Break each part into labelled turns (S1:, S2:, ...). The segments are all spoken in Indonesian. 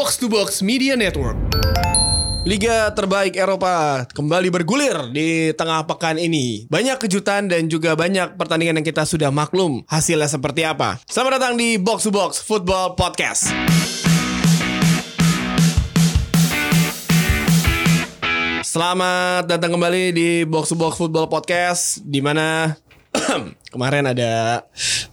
S1: Box to Box Media Network. Liga terbaik Eropa kembali bergulir di tengah pekan ini. Banyak kejutan dan juga banyak pertandingan yang kita sudah maklum hasilnya seperti apa. Selamat datang di Box to Box Football Podcast. Selamat datang kembali di Box to Box Football Podcast di mana kemarin ada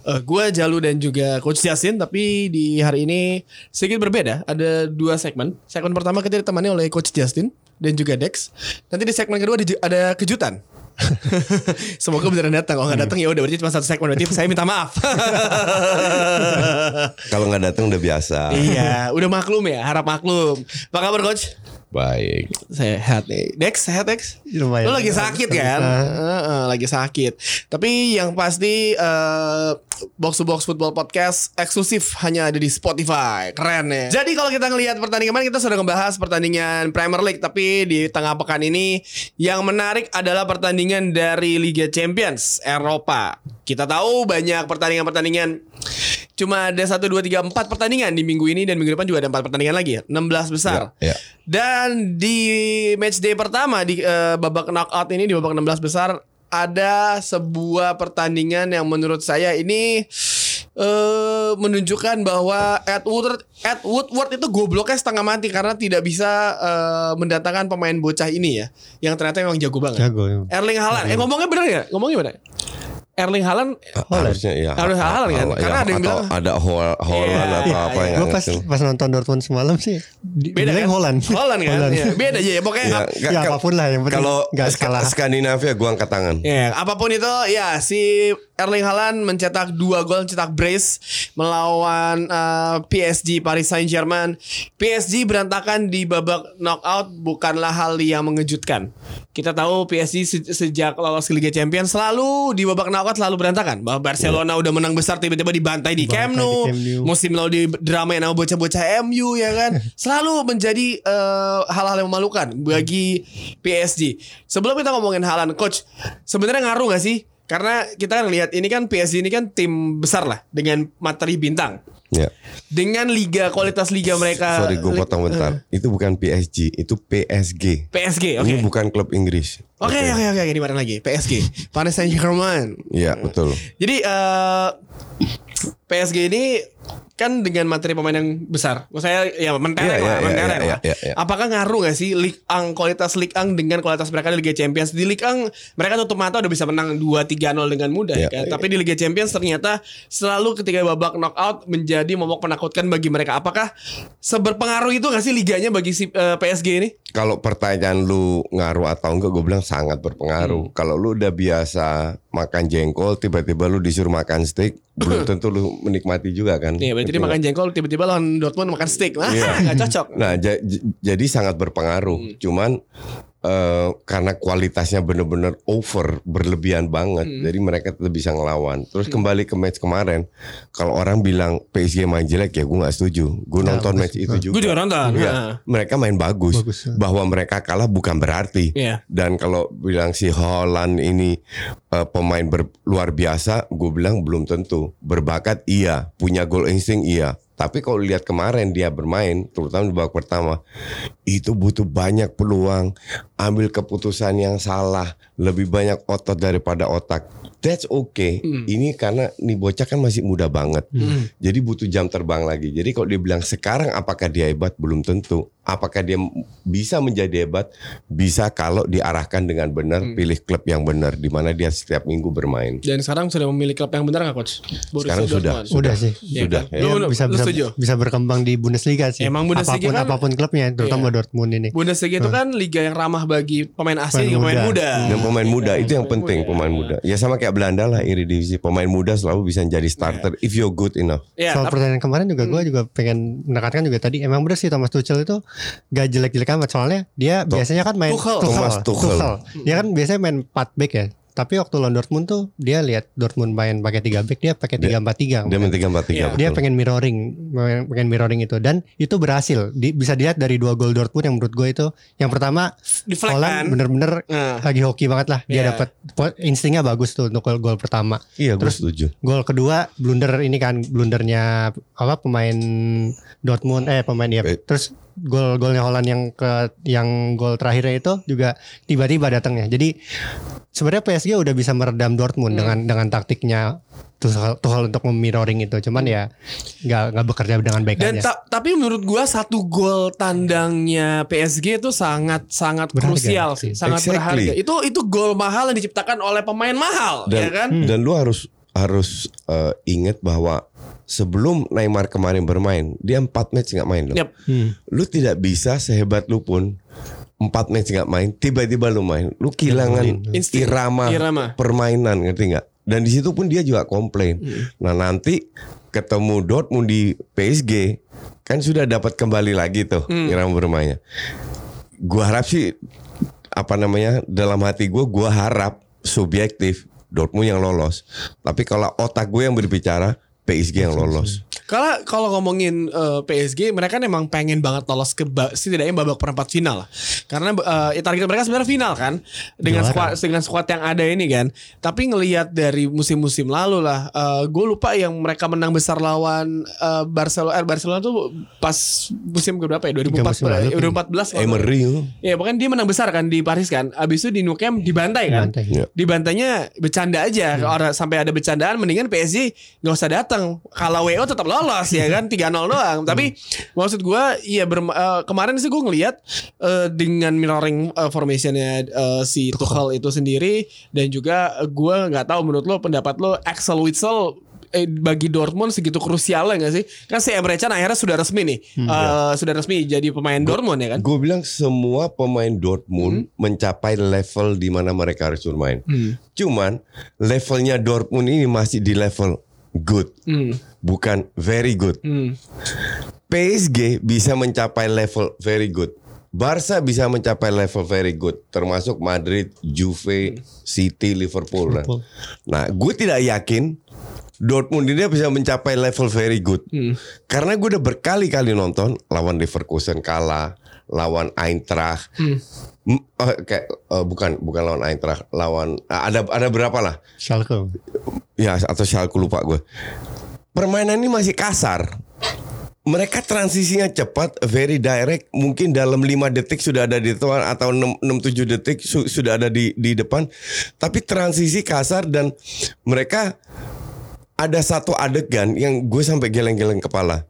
S1: uh, gua Jalu dan juga Coach Jasin tapi di hari ini sedikit berbeda. Ada dua segmen. Segmen pertama kita ditemani oleh Coach Justin dan juga Dex. Nanti di segmen kedua ada- ada kejutan. Semoga beneran datang. Kalau nggak datang ya udah berarti cuma satu segmen. Berarti saya minta maaf.
S2: Kalau nggak datang udah biasa.
S1: iya, udah maklum ya, harap maklum. Apa kabar coach?
S2: Baik.
S1: Sehat nih. Dex, sehat Dex?
S3: Lumayan.
S1: Lo lagi sakit kan? Heeh, lagi sakit. Tapi yang pasti eh, Box to Box Football Podcast eksklusif hanya ada di Spotify. Keren ya. Jadi kalau kita ngelihat pertandingan kemarin kita sudah ngebahas pertandingan Premier League tapi di tengah pekan ini yang menarik adalah pertandingan dari Liga Champions Eropa. Kita tahu banyak pertandingan-pertandingan Cuma ada 1, 2, 3, 4 pertandingan di minggu ini Dan minggu depan juga ada 4 pertandingan lagi 16 besar
S2: Ya, ya.
S1: Dan di match day pertama Di eh, babak knockout ini Di babak 16 besar Ada sebuah pertandingan yang menurut saya ini eh menunjukkan bahwa Ed Woodward, Ed Woodward itu gobloknya setengah mati karena tidak bisa eh, mendatangkan pemain bocah ini ya, yang ternyata memang jago banget.
S3: Jago. ya.
S1: Erling Haaland, eh ngomongnya bener ya? Ngomongnya bener? Erling Haaland
S2: Harusnya iya.
S1: Harus Haaland kan?
S2: Haaland,
S1: Karena
S2: iya.
S1: ada yang
S2: Atau
S1: bilang-
S2: ada Holland
S1: Iya,
S2: atau
S1: iya,
S2: apa
S1: iya.
S2: yang
S3: Gue pas pas nonton Dortmund semalam sih
S1: beda kan?
S3: Holland.
S1: Holland kan?
S3: Holland.
S1: Iya, beda aja ya. Pokoknya
S2: Ya,
S1: ap-
S2: nggak-
S3: Ya,
S2: apa
S3: pun lah, yang penting
S2: Kalau
S3: kalah.
S2: Skandinavia gua angkat tangan.
S1: Ya, apa pun itu ya si Erling Haaland mencetak dua gol, cetak brace melawan eh, PSG Paris Saint-Germain. PSG berantakan di babak knockout bukanlah hal yang mengejutkan. Kita tahu PSG se- sejak lolos ke Liga Champions selalu di babak knockout selalu berantakan. Bahwa Barcelona udah menang besar tiba-tiba dibantai di Camp Nou. Musim lalu di drama yang nama bocah-bocah MU ya kan. selalu menjadi eh, hal-hal yang memalukan bagi PSG. Sebelum kita ngomongin Haaland, coach, sebenarnya ngaruh gak sih? Karena kita kan lihat ini kan PSG ini kan tim besar lah dengan materi bintang.
S2: Ya.
S1: Dengan liga kualitas liga mereka.
S2: Sorry gue potong bentar. Itu bukan PSG, itu PSG.
S1: PSG, oke.
S2: Ini bukan klub Inggris.
S1: Oke, oke, oke, oke, di mana lagi? PSG, Paris Saint-Germain.
S2: Iya betul.
S1: Jadi eh PSG ini kan dengan materi pemain yang besar. Saya ya mentereng
S2: Iya,
S1: lah,
S2: iya,
S1: mentereng
S2: iya,
S1: lah.
S2: iya, iya.
S1: Apakah ngaruh gak sih Ligue 1 kualitas Ligue 1 dengan kualitas mereka di Liga Champions? Di Ligue 1 mereka tutup mata udah bisa menang 2-3-0 dengan mudah
S2: Iya,
S1: kan.
S2: iya.
S1: Tapi di Liga Champions ternyata selalu ketika babak knockout menjadi momok menakutkan bagi mereka. Apakah seberpengaruh itu gak sih liganya bagi si eh, PSG ini?
S2: Kalau pertanyaan lu ngaruh atau enggak, gue bilang sangat
S1: Hmm.
S2: berpengaruh. Kalau lu udah biasa makan jengkol, tiba-tiba lu disuruh makan steak, belum tentu lu menikmati juga kan.
S1: Iya, berarti dia
S2: Ngerti
S1: makan jengkol tiba-tiba lawan Dortmund makan steak. Wah,
S2: Iya.
S1: gak cocok.
S2: Nah, jadi sangat berpengaruh.
S1: Hmm.
S2: Cuman eh, karena kualitasnya bener-bener over, berlebihan banget,
S1: Hmm.
S2: jadi mereka tetap bisa ngelawan. Terus kembali ke match kemarin, kalau orang bilang PSG main jelek ya, gue nggak setuju. Gue
S3: Ya,
S2: nonton
S3: betul.
S2: match itu juga.
S1: Gue juga nonton.
S2: Iya,
S1: Nah.
S2: mereka main bagus.
S3: Bagus.
S2: Bahwa mereka kalah bukan berarti.
S1: Iya.
S2: Dan kalau bilang si Holland ini eh, pemain ber- luar biasa, gue bilang belum tentu. Berbakat iya, punya goal insting iya. Tapi kalau lihat kemarin dia bermain, terutama di babak pertama, itu butuh banyak peluang, ambil keputusan yang salah, lebih banyak otot daripada otak. That's okay. Ini karena nih bocah kan masih muda banget. Jadi butuh jam terbang lagi. Jadi kalau dia bilang sekarang apakah dia hebat belum tentu. Apakah dia bisa menjadi hebat? Bisa kalau diarahkan dengan benar, pilih klub yang benar di mana dia setiap minggu bermain.
S1: Dan sekarang sudah memilih klub yang benar nggak coach? Borussia
S2: Sekarang sudah.
S1: Dortmund.
S3: Udah sih.
S1: Iya
S2: Sudah,
S1: kan?
S2: ya.
S1: Lu,
S3: Ya,
S1: lu-
S3: bisa
S1: lu
S3: bisa
S1: setuju?
S3: bisa berkembang di Bundesliga sih.
S1: Emang Bundesliga
S3: apa pun
S1: kan-
S3: apa pun klubnya, terutama
S1: Iya.
S3: Dortmund ini.
S1: Bundesliga itu kan liga yang ramah bagi pemain asing
S3: Pemain
S1: dan pemain muda.
S3: muda.
S2: Dan pemain muda itu yang penting, pemain muda. Ya sama kayak Belanda lah Eredivisie. Pemain muda selalu bisa jadi starter if you're good enough.
S1: Ya,
S3: Soal
S1: tapi-
S3: pertanyaan kemarin juga gue juga pengen menekankan juga tadi emang bener sih Thomas Tuchel itu gak jelek-jelek amat soalnya dia biasanya kan main
S1: Tuchel.
S2: Thomas Tuchel.
S3: Dia kan biasanya main 4 back ya. Tapi waktu lawan Dortmund tuh dia lihat Dortmund main pakai 3 back dia pakai 3-4-3.
S2: Dia main tiga empat tiga.
S1: Iya.
S3: dia pengen mirroring, pengen mirroring itu dan itu berhasil. Di- bisa dilihat dari dua gol Dortmund yang menurut gue itu yang pertama Holland
S1: kan?
S3: bener-bener
S1: Nah.
S3: lagi hoki banget lah. Dia
S1: Iya.
S3: dapat instingnya bagus tuh untuk gol, gol pertama.
S2: Iya, gue
S3: Terus-
S2: setuju.
S3: Gol kedua blunder ini kan blundernya apa pemain Dortmund eh pemain ya.
S2: Eh.
S3: Terus gol-golnya Holland yang ke yang gol terakhirnya itu juga tiba-tiba datangnya. Jadi sebenarnya PSG udah bisa meredam Dortmund
S1: Hmm.
S3: dengan dengan taktiknya Tuchel, Tuchel untuk memirroring itu. Cuman ya nggak nggak bekerja dengan baik
S1: Dan
S3: aja.
S1: ta- tapi menurut gua satu gol tandangnya PSG itu sangat sangat
S3: Berharga
S1: krusial
S3: sih.
S1: sangat
S2: Exactly.
S1: berharga. Itu itu gol mahal yang diciptakan oleh pemain mahal,
S2: Dan
S1: ya kan?
S2: dan lu harus harus eh, ingat bahwa sebelum Neymar kemarin bermain, dia empat match nggak main loh.
S1: Yap.
S3: Hmm.
S2: Lu tidak bisa sehebat lu pun empat match nggak main, tiba-tiba lu main, lu kehilangan irama,
S1: Irama.
S2: permainan, ngerti nggak? Dan di situ pun dia juga komplain. Nah nanti ketemu Dortmund di PSG kan sudah dapat kembali lagi tuh irama bermainnya. Gua harap sih apa namanya dalam hati gue, gua harap subjektif Dortmund yang lolos. Tapi kalau otak gue yang berbicara PSG yang lolos.
S1: Kalau kalau ngomongin eh, PSG, mereka kan emang pengen banget lolos ke ba- setidaknya babak perempat final lah. Karena eh, target mereka sebenarnya final kan dengan
S3: Juara.
S1: squad dengan squad yang ada ini kan. Tapi ngelihat dari musim-musim lalu lah, gue lupa yang mereka menang besar lawan eh, Barcelona. Eh, Barcelona tuh pas musim berapa ya?
S3: Tiga musim lalu.
S1: 2014. 2014. kalau-
S2: Emery
S1: Ya pokoknya dia menang besar kan di Paris kan. Abis itu di Nou Camp dibantai kan.
S3: Dibantai.
S2: Iya.
S1: Dibantainya bercanda aja. Kalau Orang sampai ada bercandaan mendingan PSG nggak usah datang. Kalau WO tetap lolos ya kan 3-0 doang. Tapi maksud gua iya eh, kemarin sih gue ngelihat eh, dengan mirroring eh, formationnya eh, si Tuchel itu sendiri dan juga gua nggak tahu menurut lo pendapat lo Axel Witsel eh, bagi Dortmund segitu krusialnya nggak sih? Kan si Emre Can akhirnya sudah resmi nih, Eh, sudah resmi jadi pemain Dortmund ya kan?
S2: Gue bilang semua pemain Dortmund mencapai level di mana mereka harus bermain. Cuman levelnya Dortmund ini masih di level good,
S1: Hmm.
S2: bukan very good.
S1: Hmm.
S2: PSG bisa mencapai level very good. Barca bisa mencapai level very good, termasuk Madrid, Juve, City, Liverpool. Nah,
S3: Liverpool.
S2: Nah, gue tidak yakin Dortmund ini bisa mencapai level very good. Karena gue udah berkali-kali nonton lawan Leverkusen kalah, lawan Eintracht. M- eh, kayak eh, bukan bukan lawan Eintracht, lawan eh, ada ada berapa lah?
S3: Schalke.
S2: Ya atau Schalke lupa gue. Permainan ini masih kasar. Mereka transisinya cepat, very direct. Mungkin dalam 5 detik sudah ada di depan atau 6 7 detik su- sudah ada di di depan. Tapi transisi kasar dan mereka ada satu adegan yang gue sampai geleng-geleng kepala.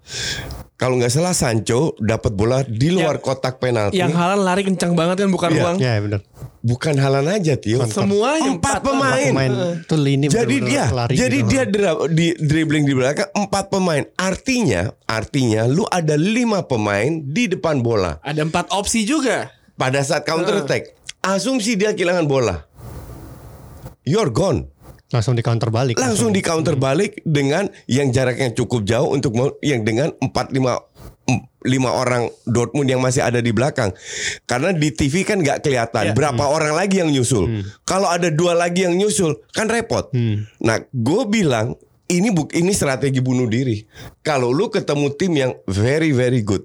S2: Kalau nggak salah Sancho dapat bola di luar kotak penalti.
S1: Yang Halan lari kencang banget kan bukan
S2: Iya.
S1: ruang.
S3: Ya benar.
S2: Bukan halan aja Tio.
S1: Semua yang
S2: empat
S1: empat
S2: pemain.
S3: Pemain itu lini
S2: Jadi dia,
S3: lari
S2: jadi
S3: gitu.
S2: dia dra- di dribbling di belakang empat pemain. Artinya, artinya lu ada lima pemain di depan bola.
S1: Ada empat opsi juga.
S2: Pada saat counter attack, asumsi dia kehilangan bola, you're gone.
S3: Langsung di counter balik.
S2: Langsung di counter balik dengan yang jaraknya cukup jauh untuk yang dengan empat lima em- lima orang Dortmund yang masih ada di belakang. Karena di TV kan nggak kelihatan
S1: Iya.
S2: berapa orang lagi yang nyusul. Kalau ada dua lagi yang nyusul kan repot. Nah, gue bilang ini buk ini strategi bunuh diri. Kalau lu ketemu tim yang very very good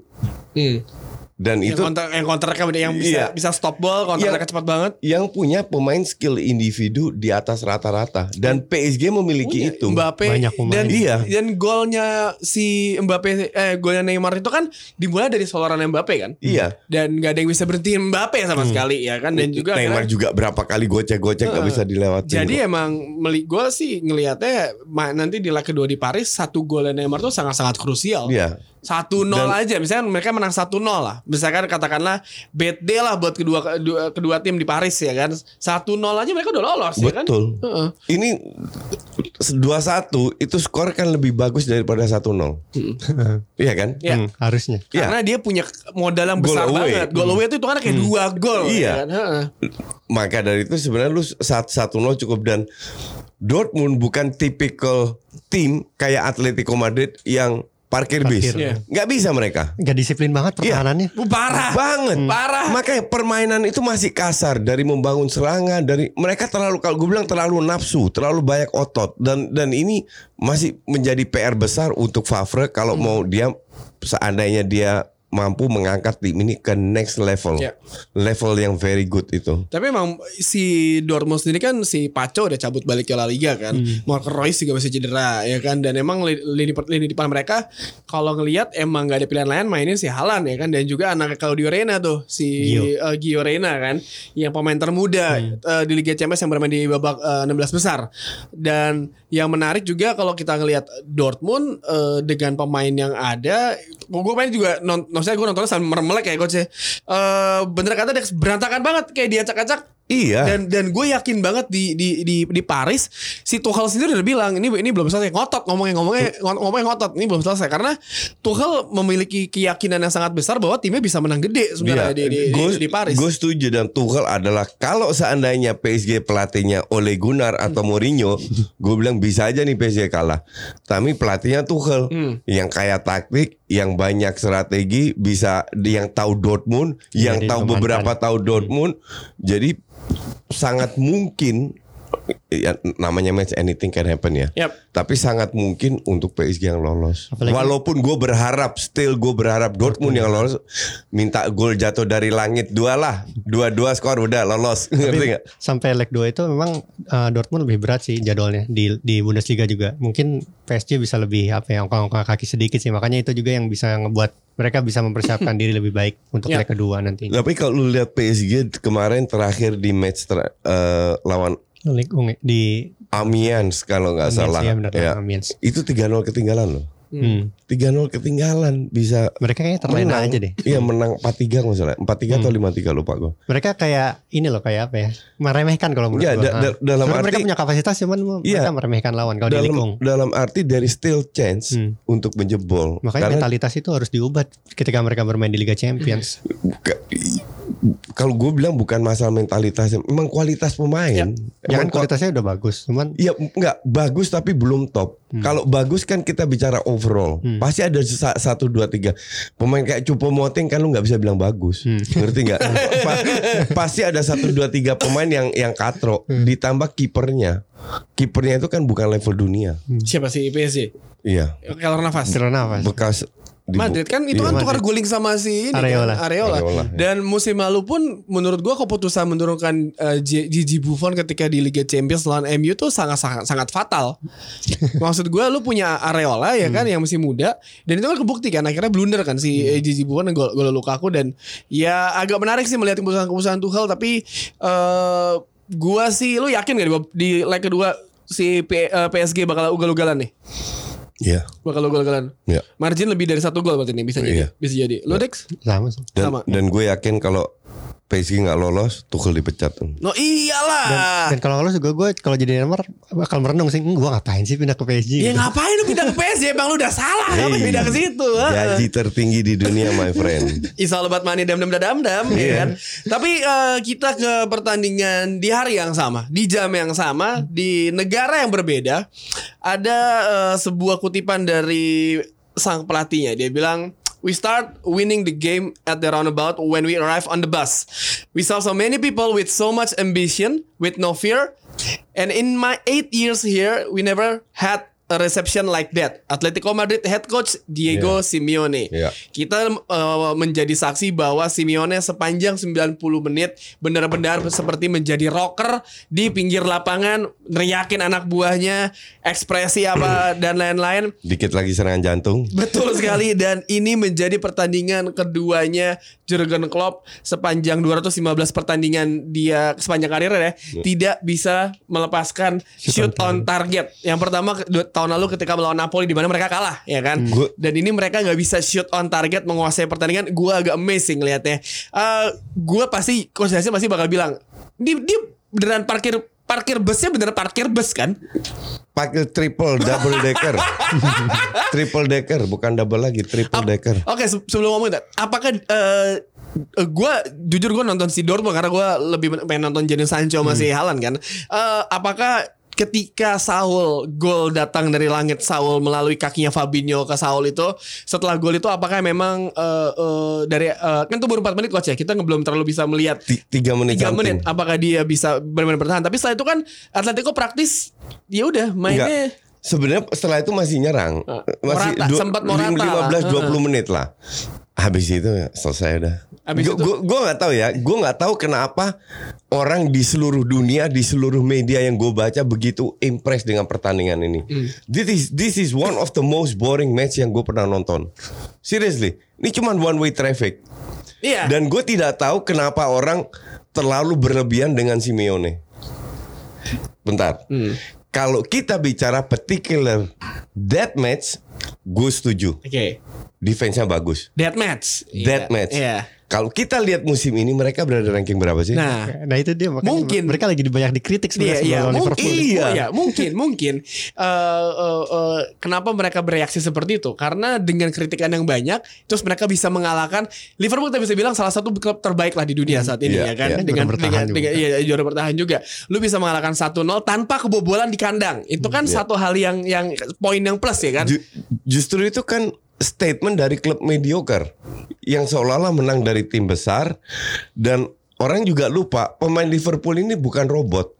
S2: dan
S1: Yang
S2: itu
S1: counter yang counter yang bisa
S2: Iya.
S1: bisa stop ball, attack cepat banget.
S2: yang punya pemain skill individu di atas rata-rata dan PSG memiliki itu.
S1: Mbappe
S3: Banyak pemain.
S1: dan
S2: Iya.
S1: dan golnya si Mbappe eh golnya Neymar itu kan dimulai dari soloran Mbappe kan.
S2: Iya.
S1: Dan gak ada yang bisa berhentiin Mbappe sama sekali ya kan dan juga
S2: Neymar
S1: akhirnya-
S2: juga berapa kali gocek-gocek nggak bisa dilewati.
S1: Jadi emang meli gue sih ngelihatnya nanti di leg kedua di Paris satu golnya Neymar tuh sangat-sangat krusial.
S2: Iya.
S1: Satu nol aja, misalkan mereka menang satu nol lah. Misalkan katakanlah bad day lah buat kedua kedua, kedua tim di Paris ya kan. Satu nol aja mereka udah lolos ya kan.
S2: Betul.
S1: Heeh.
S2: Ini 2-1 itu skor kan lebih bagus daripada 1-0. Iya kan?
S1: Ya.
S3: Hmm, harusnya.
S2: Iya.
S1: Karena dia punya modal yang
S2: Goal
S1: besar
S2: away.
S1: banget. Gol away itu kan kayak dua gol
S2: Iya.
S1: ya kan. Heeh.
S2: Maka dari itu sebenarnya lu saat 1-0 cukup dan Dortmund bukan tipikal tim kayak Atletico Madrid yang parkir bis.
S3: Parkir.
S1: Iya.
S2: Nggak bisa mereka.
S3: Gak disiplin banget pertahanannya.
S1: Uh, parah.
S2: Banget.
S1: Parah.
S2: Makanya permainan itu masih kasar dari membangun serangan dari mereka terlalu kalau gue bilang terlalu nafsu, terlalu banyak otot dan dan ini masih menjadi PR besar untuk Favre kalau mau dia seandainya dia mampu mengangkat tim ini ke next level.
S1: Ya.
S2: Level yang very good itu.
S1: Tapi emang si Dortmund sendiri kan si Paco udah cabut balik ke La Liga kan. Marco Reus juga masih cedera ya kan dan emang li- lini lini depan mereka kalau ngelihat emang gak ada pilihan lain mainin si Halan ya kan dan juga anak Claudio Reyna tuh si
S3: Gio.
S1: eh, Gio Reyna kan yang pemain termuda eh, di Liga Champions yang bermain di babak eh, 16 besar. Dan yang menarik juga kalau kita ngelihat Dortmund eh, dengan pemain yang ada gue main juga non, maksudnya gue nontonnya sambil merem-melek ya coach ya. Eh, bener kata Dex berantakan banget kayak diacak-acak
S2: Iya.
S1: dan dan gue yakin banget di di di di Paris si Tuchel sendiri udah bilang ini ini belum selesai ngotot ngomongnya ngomongnya ngomongnya ngotot ini belum selesai karena Tuchel memiliki keyakinan yang sangat besar bahwa timnya bisa menang gede sebenarnya di, di, di,
S2: Gue-
S1: di Paris.
S2: Gue setuju dan Tuchel adalah kalau seandainya PSG pelatihnya Ole Gunnar atau Mourinho, gue bilang bisa aja nih PSG kalah. Tapi pelatihnya Tuchel
S1: Hmm.
S2: yang kaya taktik, yang banyak strategi, bisa yang tahu Dortmund,
S3: Iya,
S2: yang tahu beberapa tahu Dortmund. Jadi sangat mungkin ya, namanya match anything can happen ya.
S1: Yap.
S2: Tapi sangat mungkin untuk PSG yang lolos.
S3: Apalagi-
S2: Walaupun gue berharap, still gue berharap Dortmund yang lolos, minta gol jatuh dari langit dua lah, dua-dua skor udah lolos. Nggak?
S3: Sampai leg 2 itu memang uh, Dortmund lebih berat sih jadwalnya di di Bundesliga juga. Mungkin PSG bisa lebih apa ya ongkang-ongkang kaki sedikit sih. Makanya itu juga yang bisa ngebuat mereka bisa mempersiapkan diri lebih baik untuk
S1: Ya.
S3: leg kedua nanti.
S2: Tapi kalau lu lihat PSG kemarin terakhir di match ter- eh, lawan
S3: Leg unge- di
S2: Amiens kalau nggak salah,
S3: ya benar,
S2: Ya.
S3: Amiens.
S2: itu 3-0 ketinggalan loh.
S3: Hmm.
S2: 3-0 ketinggalan bisa
S3: Mereka kayaknya terlena
S2: menang.
S3: aja deh.
S2: Iya menang 4-3 nggak salah. 4-3 atau 5-3 lupa gue.
S3: Mereka kayak ini loh kayak apa ya? Meremehkan kalau menurut
S2: Iya,
S3: gua.
S2: da- da-
S3: Ah.
S2: dalam
S3: Sebenarnya mereka
S2: arti-
S3: punya kapasitas cuman
S2: Iya.
S3: mereka meremehkan lawan kalau
S2: dalam
S3: dilikung.
S2: dalam arti dari still chance
S3: Hmm.
S2: untuk menjebol.
S3: Makanya
S2: Karena
S3: mentalitas itu harus diubah ketika mereka bermain di Liga Champions.
S2: Kalau gue bilang bukan masalah mentalitas, memang kualitas pemain.
S3: Ya kan kualitasnya udah bagus, cuman
S2: Iya enggak bagus tapi belum top. Kalau bagus kan kita bicara overall. Pasti ada sa- satu dua tiga pemain kayak Cupo Moting kan lu nggak bisa bilang bagus. Ngerti nggak? Pa- pasti ada satu dua tiga pemain yang yang katro. Ditambah kipernya. Kipernya itu kan bukan level dunia.
S1: Siapa sih PSG?
S2: Iya.
S1: Keylor Navas.
S3: Keylor Navas.
S2: Bekas
S1: Madrid kan itu
S2: iya.
S1: kan tukar guling sama si ini
S3: Areola.
S1: kan, Areola.
S2: Areola.
S1: Dan musim lalu pun menurut gua keputusan menurunkan G- Gigi Buffon ketika di Liga Champions lawan MU tuh sangat sangat sangat fatal. Maksud gua lu punya Areola ya kan yang masih muda dan itu kan kebukti kan akhirnya blunder kan si eh, Gigi Buffon gol gol Lukaku dan ya agak menarik sih melihat keputusan-keputusan Tuchel tapi eh gua sih lu yakin gak di, di leg kedua si P- eh, PSG bakal ugal-ugalan nih?
S2: Iya.
S1: Bakal ugal-ugalan.
S2: Iya.
S1: Margin lebih dari satu gol berarti nih bisa jadi.
S2: Iya.
S1: Bisa jadi. Lo Dex?
S3: sama sih.
S2: Dan,
S1: Sama.
S2: dan gue yakin kalau PSG nggak lolos, Tuchel dipecat.
S1: No iyalah.
S3: Dan kalau kalau juga gue kalau jadi Neymar bakal merenung sih, gue ngapain sih pindah ke PSG?
S1: Ya ngapain lu pindah ke PSG Bang lu udah salah Ngapain
S2: Hey,
S1: pindah ke situ
S2: Gaji tertinggi di dunia, my friend.
S1: Is all about money dam dam dam dam ya
S2: Iya.
S1: kan. Tapi eh, kita ke pertandingan di hari yang sama, di jam yang sama, di negara yang berbeda. Ada eh, sebuah kutipan dari sang pelatihnya. Dia bilang We start winning the game at the roundabout when we arrive on the bus. We saw so many people with so much ambition, with no fear. And in my eight years here, we never had a reception like that. Atletico Madrid head coach Diego Simeone.
S2: Yeah.
S1: Kita uh, menjadi saksi bahwa Simeone sepanjang 90 menit benar-benar seperti menjadi rocker di pinggir lapangan, neriakin anak buahnya, ekspresi apa dan lain-lain.
S2: Dikit lagi serangan jantung.
S1: Betul sekali dan ini menjadi pertandingan keduanya Jurgen Klopp sepanjang 215 pertandingan dia sepanjang karirnya ya tidak bisa melepaskan shoot, on target. Yang pertama tahun lalu ketika melawan Napoli di mana mereka kalah ya kan.
S2: Gua-
S1: Dan ini mereka nggak bisa shoot on target menguasai pertandingan. Gua agak amazing lihatnya. Eh gua pasti konsentrasi pasti bakal bilang dia, dia beneran parkir parkir busnya beneran parkir bus kan?
S2: Pakai triple double decker. triple decker bukan double lagi, triple decker.
S1: Oke, se- sebelum ngomong apakah eh gue jujur gue nonton si Dortmund karena gue lebih pengen nonton Jadon Sancho sama si Haaland kan. Eh, apakah ketika Saul gol datang dari langit Saul melalui kakinya Fabinho ke Saul itu setelah gol itu apakah memang eh, eh, dari eh, kan itu baru 4 menit coach ya kita belum terlalu bisa melihat
S2: Ti- Tiga menit
S1: tiga
S2: something.
S1: menit apakah dia bisa benar-benar bertahan tapi setelah itu kan Atletico praktis ya udah mainnya
S2: Enggak. Sebenarnya setelah itu masih nyerang.
S1: Eh,
S2: Masih
S1: Morata, sempat Morata lah.
S2: 15 20 menit lah. Habis itu ya selesai udah.
S1: Habis
S2: Gu-
S1: itu-
S2: nggak tahu ya. Gue nggak tahu kenapa orang di seluruh dunia, di seluruh media yang gue baca begitu impress dengan pertandingan ini.
S1: Hmm.
S2: This is this is one of the most boring match yang gue pernah nonton. Seriously, ini cuma one way traffic.
S1: iya
S2: Dan gue tidak tahu kenapa orang terlalu berlebihan dengan Simeone. Bentar.
S1: Hmm.
S2: Kalau kita bicara particular death match, gue setuju.
S1: oke
S2: Defense-nya bagus.
S1: dead match
S2: Death
S1: Iya.
S2: match.
S1: iya
S2: Kalau kita lihat musim ini mereka berada ranking berapa sih?
S1: nah
S3: Nah itu dia makanya
S1: Mungkin.
S3: mereka lagi banyak dikritik
S1: Iya,
S3: sebenarnya
S1: iya,
S3: sebelum
S1: mungkin,
S3: Liverpool.
S2: Iya.
S1: iya, mungkin, mungkin. Eh, eh, eh, kenapa mereka bereaksi seperti itu? Karena dengan kritikan yang banyak, terus mereka bisa mengalahkan Liverpool. Kita bisa bilang salah satu klub terbaik lah di dunia saat ini
S2: Iya,
S1: ya kan,
S2: iya.
S1: dengan
S3: Juara bertahan
S1: dengan,
S3: juga.
S1: dengan iya, juara bertahan juga. Lu bisa mengalahkan 1-0 tanpa kebobolan di kandang. Itu kan
S2: Iya.
S1: satu hal yang yang poin yang plus ya kan.
S2: Ju- justru itu kan statement dari klub mediocre yang seolah-olah menang dari tim besar dan orang juga lupa pemain Liverpool ini bukan robot.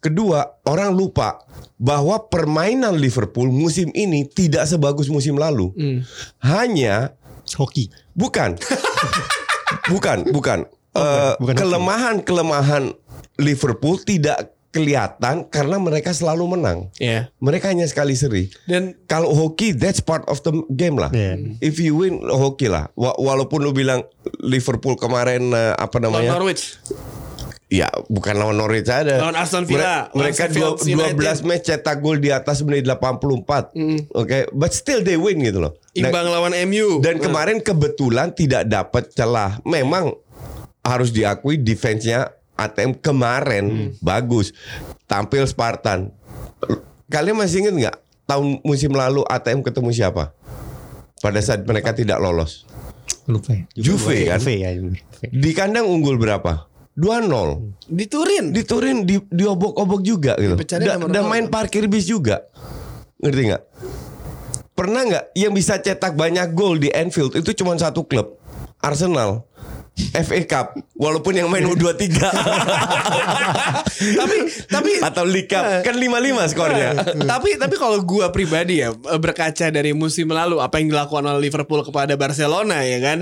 S2: Kedua, orang lupa bahwa permainan Liverpool musim ini tidak sebagus musim lalu.
S1: Hmm.
S2: Hanya
S3: Hoki.
S2: bukan. bukan, bukan. Eh,
S3: bukan hoki.
S2: kelemahan-kelemahan Liverpool tidak kelihatan karena mereka selalu menang.
S1: Iya.
S2: Mereka hanya sekali seri.
S1: Dan
S2: Kalau hoki that's part of the game lah.
S3: Iya.
S2: If you win hoki lah. Wa- walaupun lu bilang Liverpool kemarin eh, apa
S1: lawan
S2: namanya?
S1: Norwich.
S2: Ya bukan lawan Norwich ada.
S1: Lawan Aston Villa,
S2: Mere- Mereka dua-
S1: Sheffield
S2: 12 match cetak gol di atas menit 84. Oke, but still they win gitu loh.
S1: Imbang lawan MU.
S2: dan kemarin kebetulan tidak dapat celah. Memang harus diakui defense-nya ATM kemarin bagus. Tampil Spartan. Kalian masih ingat nggak tahun musim lalu ATM ketemu siapa? Pada saat mereka tidak lolos.
S3: Lupa ya.
S2: Juve kan?
S3: Juve ya. Juve.
S2: Di kandang unggul berapa? 2-0.
S1: di Turin.
S2: Di Turin di diobok-obok juga gitu. Da- dan main parkir bis juga. Ngerti nggak? Pernah nggak yang bisa cetak banyak gol di Anfield itu cuma satu klub, Arsenal. FA Cup walaupun yang main U23
S1: tapi tapi
S2: atau League Cup kan 5-5 skornya.
S1: tapi tapi kalau gua pribadi ya berkaca dari musim lalu apa yang dilakukan oleh Liverpool kepada Barcelona ya kan?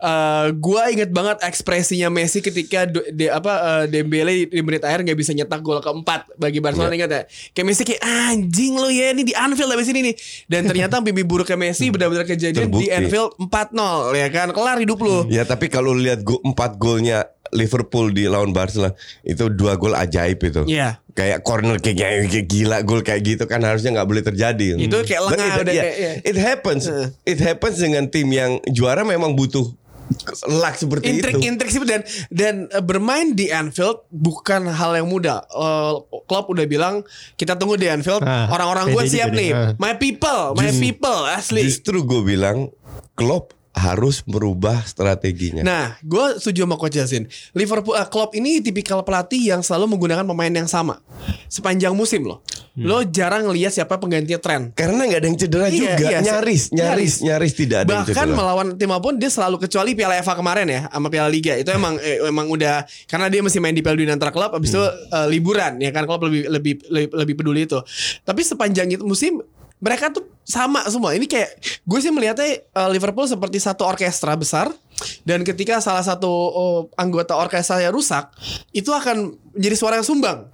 S1: Eh gua inget banget ekspresinya Messi ketika do- de, apa eh, Dembele di menit akhir nggak bisa nyetak gol keempat. Bagi Barcelona ingat ya? Kayak Messi kayak anjing lo ya ini di Anfield habis ini nih. Dan ternyata mimpi buruknya Messi benar-benar kejadian di
S2: Terbukti.
S1: Anfield 4-0 ya kan? Kelar hidup lu.
S2: Ya tapi kalau lihat go, 4 golnya Liverpool di lawan Barcelona itu dua gol ajaib itu.
S1: Iya.
S2: Kayak corner kayak, kayak- kayak gila gol kayak gitu kan harusnya nggak boleh terjadi.
S1: Itu kayak lengah
S2: it,
S1: udah
S2: yeah,
S1: kayak-
S2: it happens. It happens dengan tim yang juara memang butuh luck seperti itu.
S1: intrik-intrik sih dan dan bermain di Anfield bukan hal yang mudah. Eh, Klopp udah bilang kita tunggu di Anfield.
S3: Ah,
S1: Orang-orang gue siap nih.
S3: Ah.
S1: My people, my
S2: Just-
S1: people asli.
S2: Justru gue bilang Klopp harus merubah strateginya.
S1: Nah, gue setuju sama Coach Yasin. Liverpool uh, Klopp ini tipikal pelatih yang selalu menggunakan pemain yang sama sepanjang musim loh.
S3: Hmm.
S1: Lo jarang lihat siapa penggantinya tren.
S2: Karena nggak ada yang cedera
S1: Iya,
S2: juga,
S1: iya,
S2: nyaris,
S1: nyaris.
S2: nyaris, nyaris tidak ada yang
S1: Bahkan
S2: cedera.
S1: melawan tim apa pun dia selalu kecuali Piala FA kemarin ya sama Piala Liga itu emang eh, emang udah karena dia masih main di Piala Dunia antar klub habis itu eh, liburan ya kan klub lebih lebih lebih, lebih peduli itu. Tapi sepanjang itu musim mereka tuh sama semua. Ini kayak gue sih melihatnya eh, Liverpool seperti satu orkestra besar dan ketika salah satu oh, anggota orkestranya rusak itu akan menjadi suara yang sumbang.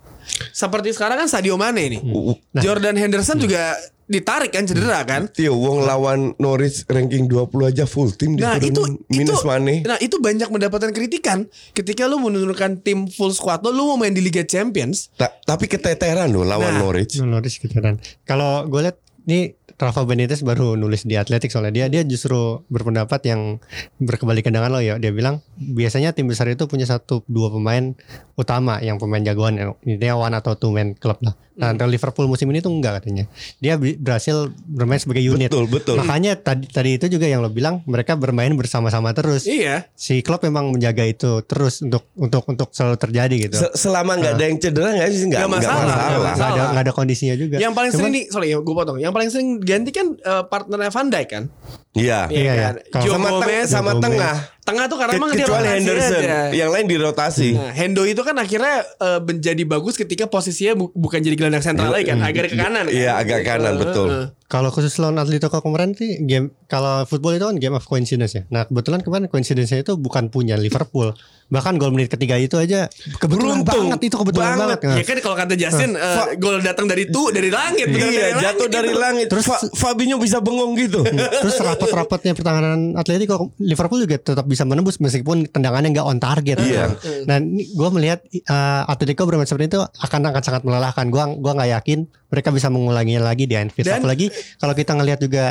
S1: Seperti sekarang kan Sadio Mane nih.
S2: Uh, uh,
S1: Jordan Henderson juga ditarik kan cedera kan.
S2: Tio, Wong lawan Norwich ranking 20 aja full tim
S1: Nah itu
S2: minus
S1: itu,
S2: Mane.
S1: Nah itu banyak mendapatkan kritikan ketika lu menurunkan tim full squad lo, lu mau main di Liga Champions.
S2: Ta- tapi keteteran loh lawan
S1: Nah.
S2: Norwich.
S3: Norwich gitu kan. Kalau gue lihat ini Rafa Benitez baru nulis di Atletik soalnya dia dia justru berpendapat yang berkebalikan dengan lo ya. Dia bilang biasanya tim besar itu punya satu dua pemain utama yang pemain jagoan yang intinya one atau two man club lah. Nah,
S2: Hmm.
S3: Liverpool musim ini tuh enggak katanya. Dia berhasil bermain sebagai unit.
S2: Betul, betul.
S3: Makanya tadi tadi itu juga yang lo bilang mereka bermain bersama-sama terus.
S1: Iya.
S3: Si Klopp memang menjaga itu terus untuk untuk untuk selalu terjadi gitu.
S2: Se- selama nggak ada yang cedera nggak sih nggak
S1: masalah, nggak
S3: ada ada kondisinya juga.
S1: Yang paling sering
S3: Cuman-
S1: nih, sorry ya gue potong. Yang paling sering ganti kan eh, partnernya Van Dijk kan?
S2: Iya.
S3: Iya,
S1: kan?
S3: iya. Kalau
S1: Joe
S2: Sama, teng-
S1: Gomez
S2: sama
S3: Gomez.
S2: tengah.
S1: Tengah tuh karena
S2: Ke-
S1: emang dia
S2: kecuali
S1: rotasi
S2: Henderson,
S1: aja.
S2: yang lain dirotasi.
S1: Nah, Hendo itu kan akhirnya eh, menjadi bagus ketika posisinya bu- bukan jadi gelandang sentral lagi kan, agak ke kanan. kan?
S2: Iya, agak kanan,
S1: Eh,
S2: betul.
S1: eh, eh.
S3: Kalau khusus lawan Atletico kemarin sih game kalau football itu kan game of coincidence ya. Nah kebetulan kemarin coincidence itu bukan punya Liverpool. Bahkan gol menit ketiga itu aja kebetulan
S2: Beruntung
S3: banget itu kebetulan
S2: banget.
S3: banget.
S1: Ya kan kalau kata Justin eh, gol datang dari tuh dari langit
S2: Iya, jatuh dari langit. Terus
S3: Terus-
S2: Fabinho bisa bengong gitu.
S3: Terus rapat-rapatnya pertahanan Atletico Liverpool juga tetap bisa menembus meskipun tendangannya nggak on target.
S2: Iya.
S3: Nah, gue melihat uh, Atletico bermain seperti itu akan akan sangat melelahkan. Gua gua nggak yakin mereka bisa mengulanginya lagi di Anfield.
S1: Dan-
S3: Apalagi kalau kita ngelihat juga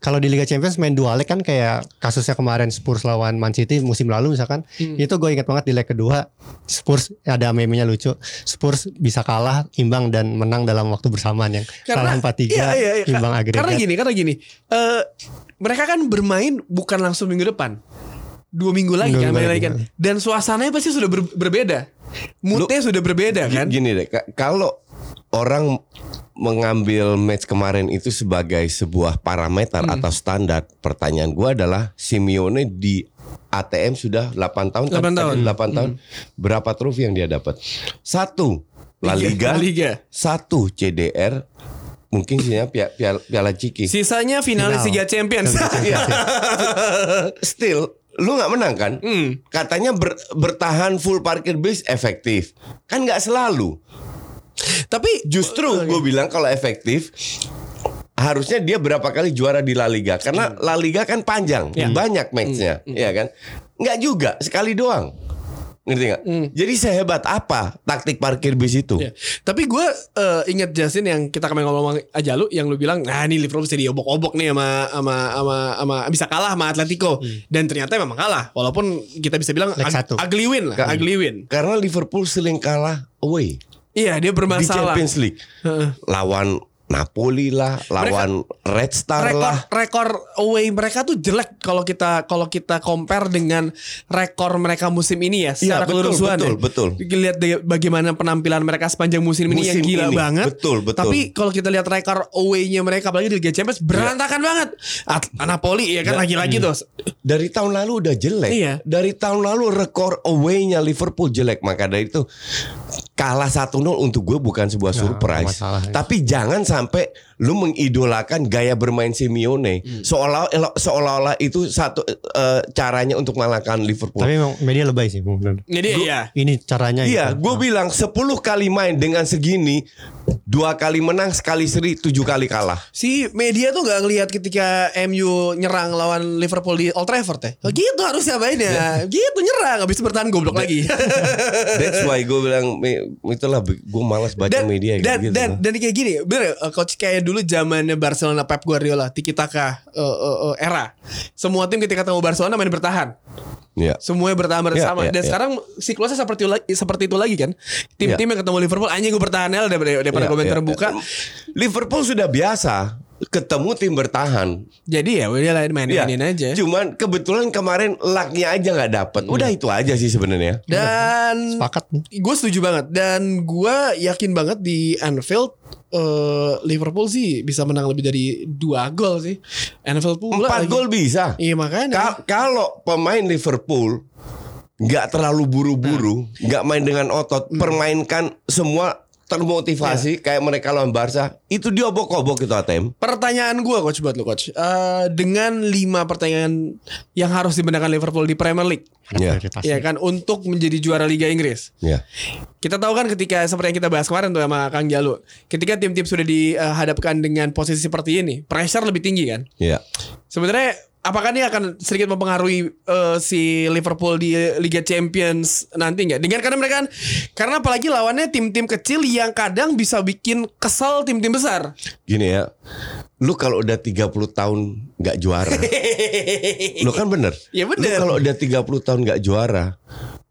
S3: kalau di Liga Champions main dua leg kan kayak kasusnya kemarin Spurs lawan Man City musim lalu misalkan.
S1: Hmm.
S3: Itu gue ingat banget di leg kedua Spurs ada meme-nya lucu. Spurs bisa kalah, imbang dan menang dalam waktu bersamaan yang kalah 4-3,
S1: iya, iya, iya.
S3: imbang agregat.
S1: Karena gini, karena gini. eh mereka kan bermain bukan langsung minggu depan. Dua minggu lagi
S3: Dua
S1: kan,
S3: minggu
S1: main
S3: lagi,
S1: kan. Dan suasananya pasti sudah ber- berbeda. Moodnya sudah berbeda kan.
S2: Gini deh, ka- kalau orang mengambil match kemarin itu sebagai sebuah parameter
S1: Hmm.
S2: atau standar, pertanyaan gua adalah Simeone di ATM sudah 8 tahun, kan?
S1: 8 tahun. Hmm.
S2: 8 tahun. Berapa trofi yang dia dapat? Satu La Liga,
S1: La Liga.
S2: satu CDR, mungkin sihnya piala, piala, piala Ciki.
S1: Sisanya finalis
S3: Final.
S1: Liga Champions.
S2: Iya. Still lu nggak menang kan?
S1: Hmm.
S2: Katanya ber- bertahan full parkir base efektif. Kan nggak selalu.
S1: Tapi
S2: Justru gue bilang kalau efektif harusnya dia berapa kali juara di La Liga karena La Liga kan panjang,
S1: Ya.
S2: banyak matchnya, ya kan? Nggak juga sekali doang. Ngerti nggak? Jadi sehebat apa taktik parkir bis itu?
S1: Ya. Tapi gue eh, ingat Justin yang kita kemarin ngomong aja lu yang lu bilang, nah ini Liverpool bisa diobok-obok nih sama sama sama sama bisa kalah sama Atletico dan ternyata memang kalah walaupun kita bisa bilang ag-
S3: satu.
S1: ugly win lah,
S2: Kan.
S1: ugly win.
S2: Karena Liverpool sering kalah away
S1: Iya dia
S2: di
S1: bermasalah.
S2: Champions League. Lawan Napoli lah, lawan Red Star
S1: rekor
S2: lah.
S1: rekor away mereka tuh jelek kalau kita kalau kita compare dengan rekor mereka musim ini ya secara
S2: Iya, betul,
S1: keseluruhan
S2: betul,
S1: ya.
S2: betul.
S1: Lihat deh bagaimana penampilan mereka sepanjang musim, ini yang
S2: Musim
S1: gila
S2: ini,
S1: banget.
S2: betul, betul.
S1: Tapi kalau kita lihat rekor away-nya mereka apalagi di Liga Champions berantakan banget. At Napoli ya kan lagi-lagi tuh.
S2: Dari tahun lalu udah jelek.
S1: Iya.
S2: Dari tahun lalu rekor away-nya Liverpool jelek. Maka dari itu kalah 1-0 untuk gue bukan sebuah
S3: Nah,
S2: surprise.
S3: masalah, ya.
S2: Tapi jangan sampai lu mengidolakan gaya bermain Simeone
S1: Hmm.
S2: seolah seolah-olah itu satu eh, caranya untuk mengalahkan Liverpool.
S3: Tapi memang media lebay sih, bener.
S1: Jadi iya.
S3: Ini caranya
S2: Iya,
S3: gitu.
S2: gue bilang 10 kali main dengan segini, dua kali menang, sekali seri, tujuh kali kalah.
S1: Si media tuh gak ngelihat ketika MU nyerang lawan Liverpool di Old Trafford ya. Oh, gitu harusnya mainnya. gitu nyerang habis bertahan goblok lagi.
S2: That's why gue bilang itulah gue malas baca
S1: dan,
S2: media
S1: dan,
S2: gitu.
S1: dan, dan kayak gini bener uh, coach kayak dulu zamannya Barcelona Pep Guardiola Tiki Taka uh, uh, uh, era. Semua tim ketika ketemu Barcelona main bertahan.
S2: Ya.
S1: semuanya bertahan bersama.
S2: Ya, ya,
S1: dan
S2: ya.
S1: sekarang siklusnya seperti seperti itu lagi kan? Tim-tim yang ketemu Liverpool anjing gue bertahan ya daripada, daripada
S2: Ya,
S1: gue main
S2: ya,
S1: terbuka.
S2: Ya. Liverpool sudah biasa ketemu tim bertahan.
S1: jadi ya udah lain main
S2: Ya,
S1: mainin aja
S2: Cuman kebetulan kemarin lucknya aja nggak dapet. Udah itu aja sih sebenarnya.
S1: dan
S3: Sepakat.
S1: gue setuju banget dan gue yakin banget di Anfield eh, Liverpool sih bisa menang lebih dari dua gol sih Anfield pula
S2: Empat
S1: lagi.
S2: gol bisa.
S1: iya makanya
S2: Ka- kalau pemain Liverpool nggak terlalu buru-buru, nggak main dengan otot, permainkan semua termotivasi kayak mereka lawan Barca, itu dia obok-obok itu ATM.
S1: Pertanyaan gue coach buat lu coach Eh, Dengan lima pertanyaan Yang harus dibenarkan Liverpool di Premier League
S2: Iya.
S3: prioritas.
S1: Ya kan Untuk menjadi juara Liga Inggris
S2: Ya.
S1: Kita tahu kan ketika Seperti yang kita bahas kemarin tuh sama Kang Jalu Ketika tim-tim sudah dihadapkan dengan posisi seperti ini Pressure lebih tinggi kan
S2: Ya.
S1: Sebenarnya Apakah ini akan sedikit mempengaruhi eh, si Liverpool di Liga Champions nanti nggak? Dengan karena mereka kan, karena apalagi lawannya tim-tim kecil yang kadang bisa bikin kesel tim-tim besar.
S2: Gini ya. lu kalau udah 30 tahun nggak juara, lu kan bener.
S1: Ya
S2: Lu
S1: bener.
S2: kalau udah 30 tahun nggak juara,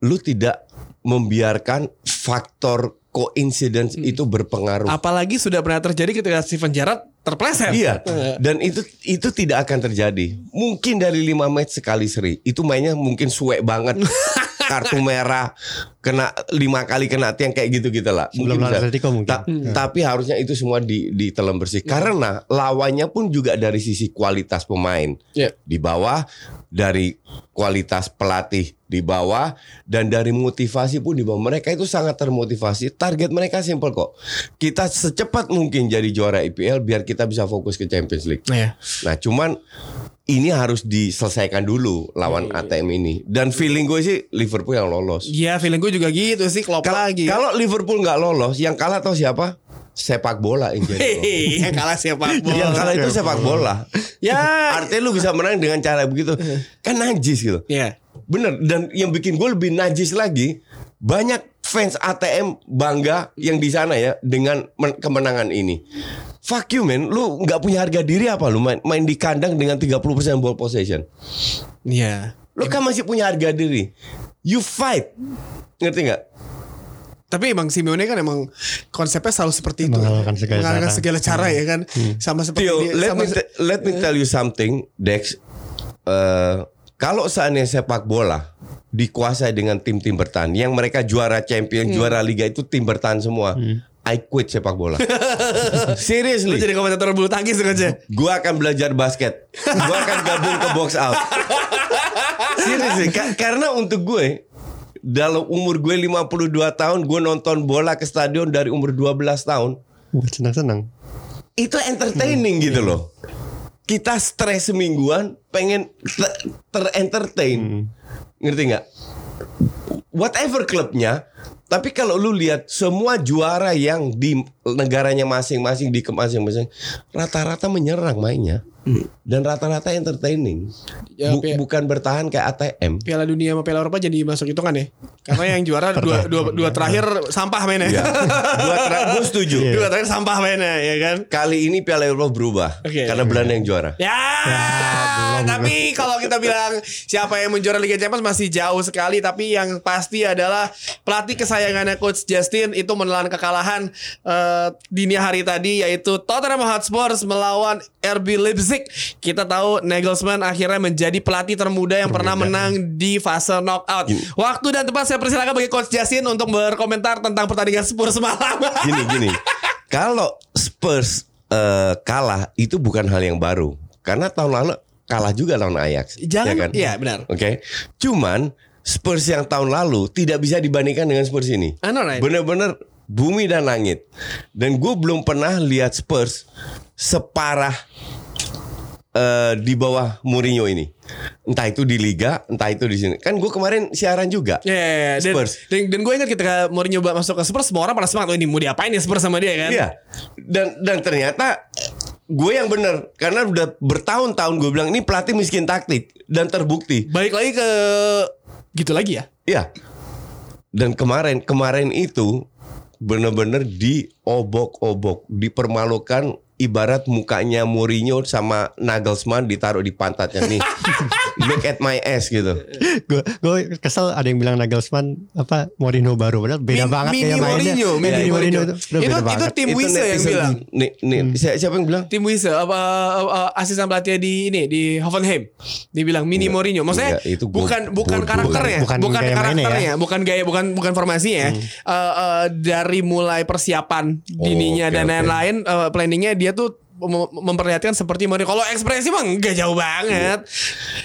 S2: lu tidak membiarkan faktor coincidence
S1: Hmm.
S2: itu berpengaruh.
S1: Apalagi sudah pernah terjadi ketika Steven Gerrard terpleset.
S2: Iya, dan itu itu tidak akan terjadi. Mungkin dari lima match sekali seri. Itu mainnya mungkin suwe banget. Kartu merah, kena lima kali kena tiang kayak gitu gitu lah. Mungkin bisa.
S3: Atletico mungkin.
S2: Ta- Tapi harusnya itu semua di ditelan bersih. Karena lawannya pun juga dari sisi kualitas pemain
S1: Iya.
S2: di bawah, dari kualitas pelatih di bawah, dan dari motivasi pun di bawah. Mereka itu sangat termotivasi. Target mereka simpel kok. Kita secepat mungkin jadi juara IPL biar kita bisa fokus ke Champions League.
S1: Nah, ya.
S2: Nah, cuman ini harus diselesaikan dulu lawan ATM ini. Dan feeling gue sih Liverpool yang lolos.
S1: Iya, feeling gue juga gitu sih, klop
S2: Kal-
S1: lagi.
S2: Kalau Liverpool nggak lolos, yang kalah tahu siapa? Sepak bola yang jadi.
S1: yang kalah siapa?
S2: Yang kalah itu sepak bola.
S1: Ya.
S2: Artinya lu bisa menang dengan cara begitu. Kan najis gitu.
S1: Iya.
S2: Bener. Dan yang bikin gue lebih najis lagi, banyak fans ATM bangga yang di sana ya dengan men- kemenangan ini. Fuck you man, lu nggak punya harga diri apa lu main, main di kandang dengan 30% ball possession.
S1: Iya.
S2: Lu kan masih punya harga diri. You fight. Ngerti nggak?
S1: Tapi emang Simeone kan emang konsepnya selalu seperti itu.
S3: Mengalahkan segala
S1: Mengalahkan
S3: cara.
S1: segala cara ya kan. Sama seperti
S2: Tio,
S1: dia-
S2: let
S1: sama
S2: me
S1: se-
S2: let me tell you something, Dex. Eh, kalau seandainya sepak bola dikuasai dengan tim-tim bertahan, yang mereka juara champion, juara liga itu tim bertahan semua. I quit sepak bola.
S1: Lu
S2: Seriously.
S1: jadi komentator bulu tangkis aja.
S2: Gua akan belajar basket. Gua akan gabung ke box out. Seriously, ka- karena untuk gue dalam umur gue 52 tahun, gue nonton bola ke stadion dari umur 12 tahun.
S3: Buat senang-senang.
S2: itu entertaining gitu loh. Kita stres semingguan, pengen te- ter-entertain. Ngerti nggak? Whatever klubnya, tapi kalau lu lihat semua juara yang di negaranya masing-masing di masing-masing rata-rata menyerang mainnya. Dan rata-rata entertaining.
S1: Ya,
S2: Bu-
S1: Pi-
S2: bukan bertahan kayak ATM.
S1: Piala Dunia sama Piala Eropa jadi masuk hitungan ya. Karena yang juara dua, dua, dua terakhir sampah mainnya.
S2: Ya. Dua gue setuju.
S1: Dua terakhir sampah mainnya ya kan.
S2: Kali ini Piala Eropa berubah
S1: Oke.
S2: karena Belanda yang juara.
S1: Ya, tapi kalau kita bilang siapa yang menjuara Liga Champions masih jauh sekali. Tapi yang pasti adalah pelatih kesayangannya Coach Justin itu menelan kekalahan eh, dini hari tadi yaitu Tottenham Hotspur melawan RB Leipzig. Kita tahu Nagelsmann akhirnya menjadi pelatih termuda yang pernah menang di fase knockout. Waktu dan tempat saya persilakan bagi Coach Justin untuk berkomentar tentang pertandingan Spurs semalam.
S2: gini gini. Kalau Spurs eh, kalah itu bukan hal yang baru. Karena tahun lalu kalah juga lawan Ajax.
S1: Jangan,
S2: ya kan?
S1: iya, benar.
S2: Oke. Cuman Spurs yang tahun lalu tidak bisa dibandingkan dengan Spurs ini.
S1: Right?
S2: Bener-bener bumi dan langit. Dan gue belum pernah lihat Spurs separah eh, di bawah Mourinho ini. Entah itu di liga, entah itu di sini. Kan gue kemarin siaran juga.
S1: Ya, ya, ya. Dan,
S2: Spurs.
S1: dan, dan gue ingat ketika Mourinho masuk ke Spurs, semua orang pada semangat, oh ini mau diapain ya Spurs sama dia kan?
S2: Iya. Dan dan ternyata gue yang bener karena udah bertahun-tahun gue bilang ini pelatih miskin taktik dan terbukti.
S1: Balik lagi ke gitu lagi ya?
S2: Iya. Dan kemarin kemarin itu bener-bener diobok-obok, dipermalukan ibarat mukanya Mourinho sama Nagelsmann ditaruh di pantatnya nih. Look at my ass gitu.
S3: Gue gue kesel ada yang bilang Nagelsmann apa Mourinho baru padahal beda
S1: Min-
S3: banget
S1: mini
S3: kayak mainnya.
S1: Mourinho,
S3: Iya,
S1: mini
S3: Mourinho
S1: Mourinho.
S3: itu,
S1: Itu
S3: beda
S1: itu
S3: banget.
S1: tim Wise yang bilang.
S2: Nih, nih, si- siapa yang bilang?
S1: Tim Wise apa uh, asisten pelatih di ini di Hoffenheim. Dibilang mini Mourinho. Maksudnya
S2: Enggak, itu
S1: bukan
S2: bodoh.
S1: bukan karakternya,
S3: Bukan
S1: bukan,
S3: gaya mainnya
S1: karakternya,
S3: ya.
S1: bukan gaya bukan bukan formasinya.
S2: Hmm.
S1: Eh, eh, dari mulai persiapan dininya
S2: Oh, oke,
S1: dan lain-lain eh, planningnya dia tuh mem- memperlihatkan seperti Mourinho. Kalau ekspresi mah enggak jauh banget.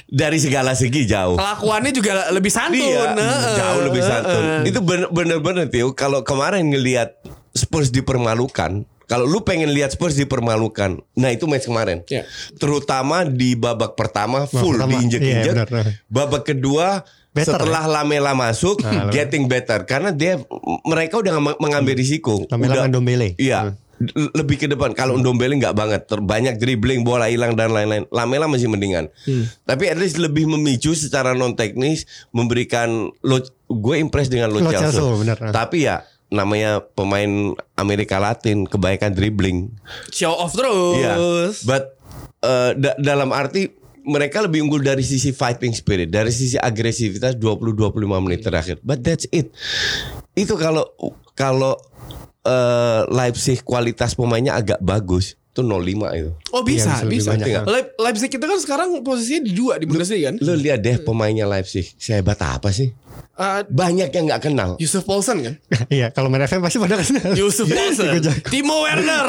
S2: Dari segala segi jauh.
S1: Kelakuannya juga lebih santun.
S2: Iya,
S1: Heeh.
S2: jauh lebih santun. Itu bener- bener-bener Tio, kalau kemarin ngelihat Spurs dipermalukan, kalau lu pengen lihat Spurs dipermalukan, nah itu match kemarin.
S1: Iya.
S2: Terutama di babak pertama full
S3: pertama.
S2: diinjek-injek.
S3: Iya,
S2: babak kedua
S3: Better,
S2: setelah Lamela masuk,
S3: Nah,
S2: getting better karena dia mereka udah meng- mengambil risiko.
S3: Lamela
S2: Udah-. Iya. l- Lebih ke depan. Kalau Ndombele nggak banget, terbanyak dribbling, bola hilang dan lain-lain. Lamela masih mendingan. Tapi at least lebih memicu secara non teknis, memberikan lo, gue impress dengan Lo
S3: Lo
S2: Celso.
S3: Celso, benar.
S2: Tapi ya namanya pemain Amerika Latin kebanyakan dribbling.
S1: Show off terus.
S2: Iya. But uh, da- dalam arti mereka lebih unggul dari sisi fighting spirit, dari sisi agresivitas 20-25 menit terakhir. But that's it. Itu kalau kalau uh, Leipzig kualitas pemainnya agak bagus, itu 05 itu.
S1: Oh bisa,
S3: Iya, bisa lebih
S1: bisa.
S3: banyak.
S1: Leip- Leipzig itu kan sekarang posisinya di dua di Bundesliga kan.
S2: Lo lihat deh pemainnya Leipzig, sehebat apa sih?
S1: Uh,
S2: Banyak yang nggak kenal.
S1: Yusuf Paulsen kan?
S3: Iya, kalau main FM pasti pada kenal.
S1: Yusuf Paulsen. Timo Werner.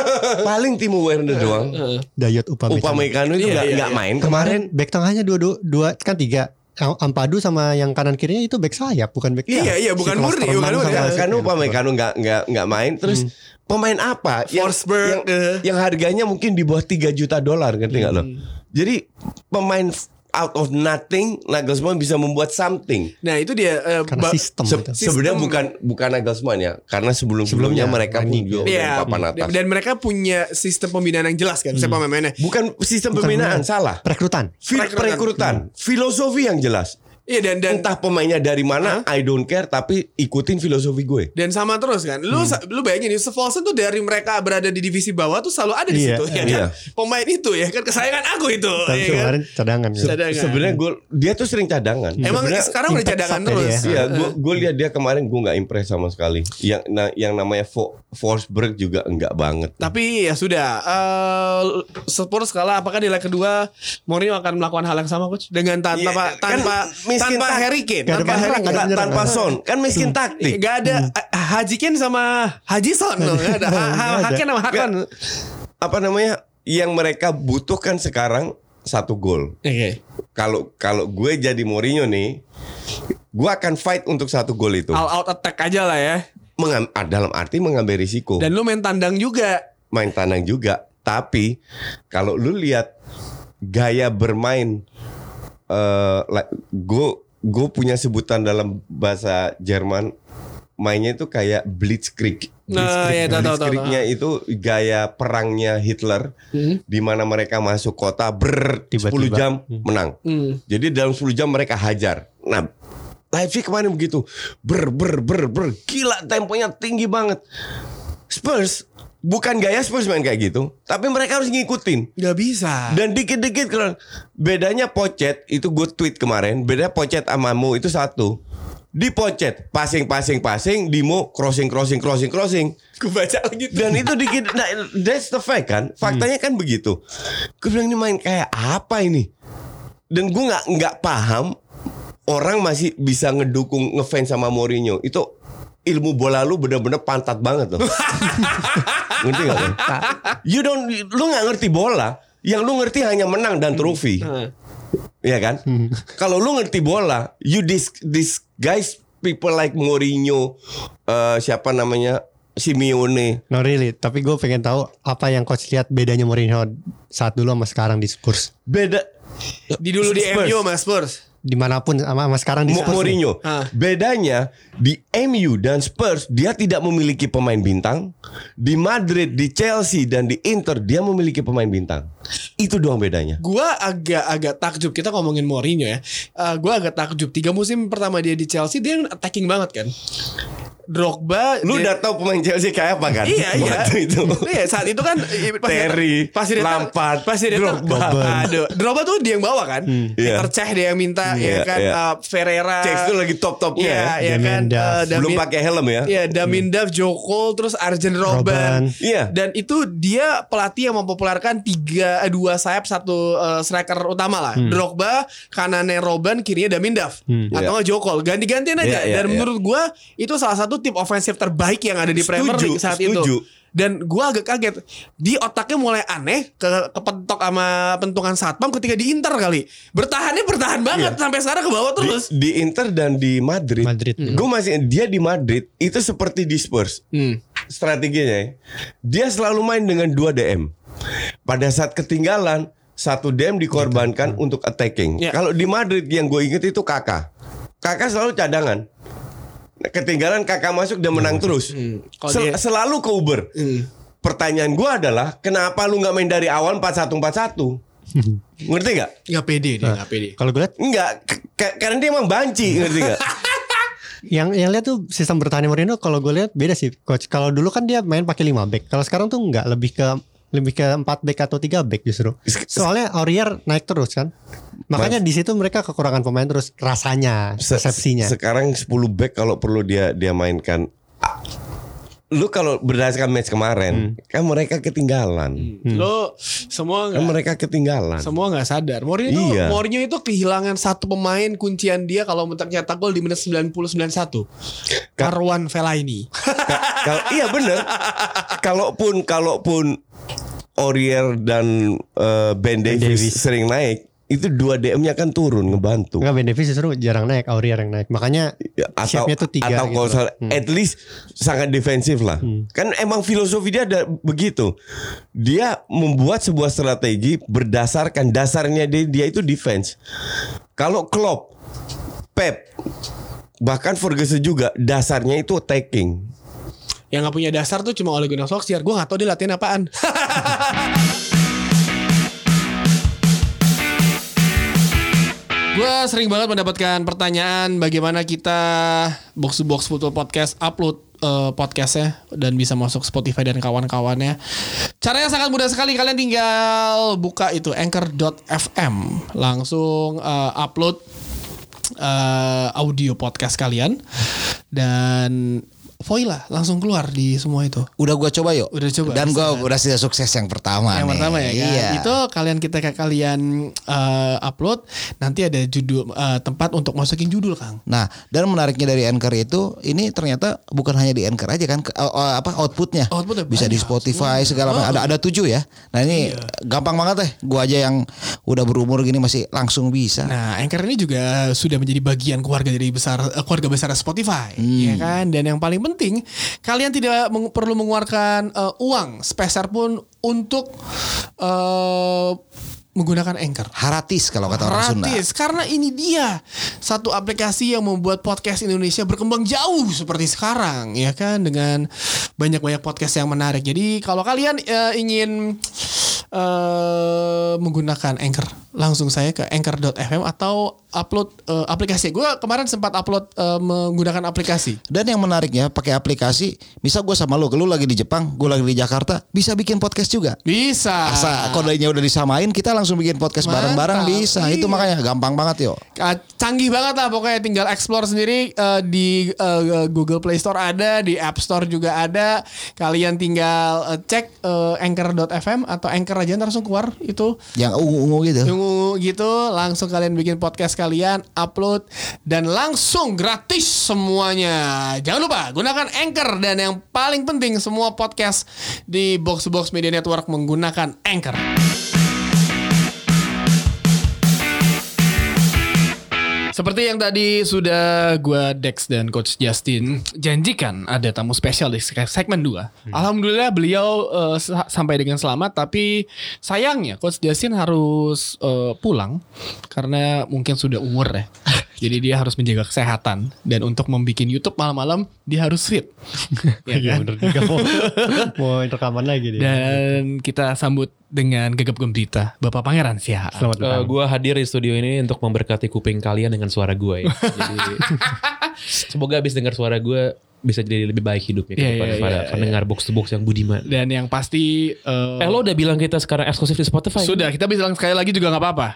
S2: Paling Timo Werner doang.
S3: Dayot Upamecano.
S2: Upamecano itu
S1: Iya,
S2: nggak
S1: iya,
S2: nggak
S1: iya.
S2: main kemarin.
S3: Back tengahnya dua, dua, dua kan tiga. Am- Ampadu sama yang kanan kirinya itu back sayap bukan back
S1: Iya, iya, bukan
S3: Si
S1: murni, bukan murni.
S2: Kan Upamecano nggak nggak nggak main terus pemain apa yang,
S1: Forsberg,
S2: yang,
S1: eh.
S2: yang harganya mungkin di bawah 3 juta dolar ngerti nggak lo? Jadi pemain out of nothing Nagelsmann bisa membuat something.
S1: Nah itu dia. eh,
S3: Karena sistem
S2: Se-
S3: itu.
S2: sebenarnya
S1: Sistem.
S2: bukan bukan Nagelsmann ya, karena sebelum sebelumnya
S3: Sebelumnya,
S2: mereka pun juga
S1: Iya,
S2: di papan
S1: dan,
S2: atas.
S1: dan mereka punya sistem pembinaan yang jelas kan, siapa pemainnya.
S2: Bukan sistem pembinaan salah.
S3: Perekrutan.
S2: Fil-
S1: Perekrutan.
S2: perekrutan, filosofi yang jelas.
S1: Iya dan dan
S2: Entah pemainnya dari mana, I don't care, tapi ikutin filosofi gue.
S1: dan sama terus kan. Lu sa- lu bayangin Yusuf Paulsen tuh dari mereka berada di divisi bawah tuh selalu ada di
S3: Iya,
S1: situ ya
S2: iya.
S1: kan. Pemain itu ya kan kesayangan aku itu
S3: Tapi
S1: ya kan.
S3: kemarin cadangan. ya.
S1: Cadangan.
S2: Sebenarnya gue dia tuh sering cadangan.
S1: Emang
S2: Sebenarnya-
S1: sekarang udah cadangan terus.
S3: dia.
S2: Iya, gue gue lihat dia kemarin gue nggak impress sama sekali. Yang na- yang namanya Fo- Forsberg juga enggak banget.
S1: Tapi ya sudah. eh Spurs kalah. Apakah di leg kedua Mourinho akan melakukan hal yang sama coach dengan tanpa
S2: Iya,
S1: tanpa
S2: kan
S1: tanpa,
S2: miskin
S1: tanpa
S2: tak-
S1: Harry Kane, tanpa Harry Kane.
S2: Tanpa, tanpa Son, kan miskin taktik.
S1: Gak ada eh, Haji Ken sama Haji Son loh, gak ada. Ha, ha,
S3: Nggak ada.
S1: Haken sama Hakan.
S2: Apa namanya? Yang mereka butuhkan sekarang satu gol.
S1: Oke.
S2: Kalau kalau gue jadi Mourinho nih, gue akan fight untuk satu gol itu.
S1: All out attack aja lah ya.
S2: Mengam- ah, dalam arti mengambil risiko.
S1: Dan lu main tandang juga.
S2: main tandang juga. Tapi kalau lu lihat gaya bermain eh gue gue punya sebutan dalam bahasa Jerman mainnya itu kayak blitzkrieg.
S1: Nah, ya, tahu, tahu, tahu,
S2: Blitzkriegnya itu gaya perangnya Hitler di mana mereka masuk kota ber 10
S3: Tiba-tiba.
S2: jam menang.
S1: Hmm.
S2: Jadi dalam 10 jam mereka hajar. Nah, Leipzig kemarin begitu. Ber ber ber ber gila temponya tinggi banget. Spurs bukan gaya Spurs main kayak gitu, tapi mereka harus ngikutin.
S1: Gak bisa.
S2: Dan dikit-dikit kalau bedanya Pochet itu gue tweet kemarin, beda Pochet sama Mo itu satu. Di Pochet passing passing passing, di Mo crossing crossing crossing crossing.
S1: Gue baca lagi tuh.
S2: Dan itu dikit nah, that's the fact kan. Faktanya kan begitu. Gue bilang ini main kayak apa ini? Dan gue nggak nggak paham orang masih bisa ngedukung ngefans sama Mourinho. Itu ilmu bola lu bener-bener pantat banget loh. ngerti gak lu? You don't, lu nggak ngerti bola. Yang lu ngerti hanya menang dan trofi. Iya kan? Kalau lu ngerti bola, you this this guys people like Mourinho, eh, siapa namanya Simeone,
S3: No really, tapi gue pengen tahu apa yang coach lihat bedanya Mourinho saat dulu sama sekarang di Spurs.
S2: beda
S1: Di dulu di
S2: Spurs.
S1: MU sama Spurs.
S3: Di mana pun sama, sama sekarang di Spurs.
S2: Mourinho.
S1: Ah.
S2: Bedanya di MU dan Spurs dia tidak memiliki pemain bintang. Di Madrid, di Chelsea dan di Inter dia memiliki pemain bintang. Itu doang bedanya.
S1: Gua agak agak takjub kita ngomongin Mourinho ya. Eh, gua agak takjub tiga musim pertama dia di Chelsea dia attacking banget kan. Drogba
S2: Lu udah tahu pemain Chelsea kayak apa kan?
S1: Iya iya.
S2: Waktu itu.
S1: Iya saat itu kan pas dia-
S2: Terry,
S1: pas dia datang-
S2: Lampard,
S1: dia
S2: Drogba.
S1: Aduh, Drogba tuh dia yang bawa kan.
S2: Iya.
S1: Peter Cech dia yang minta ya
S2: Iya,
S1: kan
S2: iya.
S1: eh, Ferreira.
S2: Cech itu lagi top-topnya
S1: Iya,
S2: ya.
S1: iya kan. Eh,
S2: Belum pakai helm ya.
S1: Iya, Damin Duff, Joe Cole, terus Arjen Robben.
S2: Iya.
S1: Dan itu dia pelatih yang mempopulerkan tiga eh, dua sayap satu eh, striker utama lah. Drogba, kanannya Robben, kirinya Damin Duff. Atau
S2: Iya.
S1: nggak Joe Cole. Ganti-gantian aja.
S2: Iya, iya,
S1: Dan
S2: iya.
S1: menurut gua itu salah satu tim ofensif terbaik yang ada di Premier
S2: Setuju,
S1: League saat
S2: setuju.
S1: itu. Dan gua agak kaget. Di otaknya mulai aneh ke kepentok sama pentungan satpam ketika di Inter kali. Bertahannya bertahan banget sampai sekarang ke bawah
S2: Di,
S1: terus.
S2: di Inter dan di Madrid.
S3: Madrid.
S2: Gue masih dia di Madrid itu seperti di Spurs.
S1: Hmm.
S2: Strateginya ya. Dia selalu main dengan dua DM. Pada saat ketinggalan satu DM dikorbankan untuk attacking.
S1: Ya.
S2: Kalau di Madrid yang gue inget itu kakak. Kakak selalu cadangan. Ketinggalan kakak masuk dan menang terus.
S1: Kalau
S2: Sel-
S1: dia-
S2: selalu ke Uber.
S1: Hmm.
S2: Pertanyaan gue adalah kenapa lu nggak main dari awal 4141? Ngerti nggak?
S1: Nggak pede dia, nggak pede.
S3: Kalau gue lihat
S2: Enggak, karena dia emang banci, ngerti gak?
S3: yang yang lihat tuh sistem bertahan Mourinho kalau gue lihat beda sih coach. Kalau dulu kan dia main pakai 5 back. Kalau sekarang tuh enggak lebih ke lebih ke 4 back atau 3 back justru. Soalnya Aurier naik terus kan. Makanya di situ mereka kekurangan pemain terus rasanya,
S2: Se-
S3: persepsinya.
S2: Sekarang 10 back kalau perlu dia dia mainkan lu kalau berdasarkan match kemarin kan mereka ketinggalan.
S1: Lo semua
S2: Kan mereka ketinggalan.
S1: semua nggak sadar. Mourinho itu,
S2: Iya.
S1: Mourinho itu kehilangan satu pemain kuncian dia kalau mencetak gol di menit 90 91. Marwan Fellaini.
S2: Ka- kalau iya bener. kalaupun kalaupun Aurier dan eh, Ben Davis,
S3: Davis.
S2: sering naik, itu dua DM-nya kan turun ngebantu.
S3: Enggak Ben Davis justru jarang naik, Aurier yang naik. Makanya
S2: Ya, atau
S3: tuh tiga
S2: atau kalau
S3: gitu.
S2: salah, at least sangat defensif lah. Kan emang filosofi dia ada begitu. Dia membuat sebuah strategi berdasarkan dasarnya dia, dia itu defense. Kalau Klopp, Pep, bahkan Ferguson juga dasarnya itu attacking.
S1: Yang nggak punya dasar tuh cuma Ole Gunnar Solskjaer. Gue nggak tahu dia latihan apaan. Gue sering banget mendapatkan pertanyaan bagaimana kita box to box football podcast upload eh, podcastnya dan bisa masuk Spotify dan kawan-kawannya. Caranya sangat mudah sekali. Kalian tinggal buka itu anchor.fm langsung eh, upload eh, audio podcast kalian dan Voila langsung keluar di semua itu.
S4: Udah gua coba yuk.
S1: Udah coba,
S4: Dan gua udah sudah sukses yang pertama
S1: Yang
S4: nih.
S1: pertama ya kan.
S4: Iya.
S1: Itu kalian kita kalian eh, upload nanti ada judul eh, tempat untuk masukin judul Kang.
S4: Nah, dan menariknya dari Anchor itu ini ternyata bukan hanya di Anchor aja kan ke- eh, eh, apa outputnya.
S1: Outputnya
S4: Bisa di Spotify segala macam.
S1: Oh.
S4: Ada ada tujuh ya. Nah, ini gampang banget deh. Gua aja yang udah berumur gini masih langsung bisa.
S1: Nah, Anchor ini juga sudah menjadi bagian keluarga dari besar keluarga besar Spotify, ya kan? Dan yang paling penting, kalian tidak meng- perlu mengeluarkan eh, uang sepeser pun untuk eh, menggunakan Anchor.
S4: Haratis kalau kata orang Sunda.
S1: Gratis karena ini dia satu aplikasi yang membuat podcast Indonesia berkembang jauh seperti sekarang ya kan dengan banyak-banyak podcast yang menarik. Jadi kalau kalian eh, ingin eh, menggunakan Anchor langsung saya ke anchor.fm atau upload eh, aplikasi. Gue kemarin sempat upload eh, menggunakan aplikasi.
S4: Dan yang menariknya pakai aplikasi, misal gue sama lu, lu lagi di Jepang, gue lagi di Jakarta, bisa bikin podcast juga.
S1: Bisa.
S4: Asa kodenya udah disamain, kita langsung bikin podcast bareng-bareng bisa. Itu
S1: Iya.
S4: makanya gampang banget.
S1: Ah, canggih banget lah pokoknya tinggal explore sendiri eh, di eh, Google Play Store ada di App Store juga ada kalian tinggal eh, cek eh, anchor.fm atau anchor aja langsung keluar itu
S4: Yang ungu-ungu gitu.
S1: Tunggu gitu langsung kalian bikin podcast kalian upload dan langsung gratis semuanya. Jangan lupa gunakan Anchor dan yang paling penting semua podcast di Box Box Media Network menggunakan Anchor Seperti yang tadi sudah gua Dex dan Coach Justin janjikan ada tamu spesial di segmen 2. Alhamdulillah beliau sa- sampai dengan selamat tapi sayangnya Coach Justin harus eh, pulang karena mungkin sudah umur ya. Jadi dia harus menjaga kesehatan dan untuk membuat YouTube malam-malam dia harus fit. ya
S3: Iya
S1: kan?
S3: bener juga mau, mau rekaman lagi dia.
S1: Dan kita sambut dengan gegap gembita Bapak Pangeran Sihaan.
S3: Selamat
S5: Eh,
S3: datang.
S5: gua hadir di studio ini untuk memberkati kuping kalian dengan suara gue ya. Jadi semoga habis dengar suara gue bisa jadi lebih baik hidupnya
S1: Iya,
S5: kepada
S1: iya,
S5: para
S1: iya,
S5: pendengar box to box yang budiman.
S1: Dan yang pasti eh,
S5: Eh lo udah bilang kita sekarang eksklusif di Spotify.
S1: sudah kita bilang sekali lagi juga nggak apa-apa.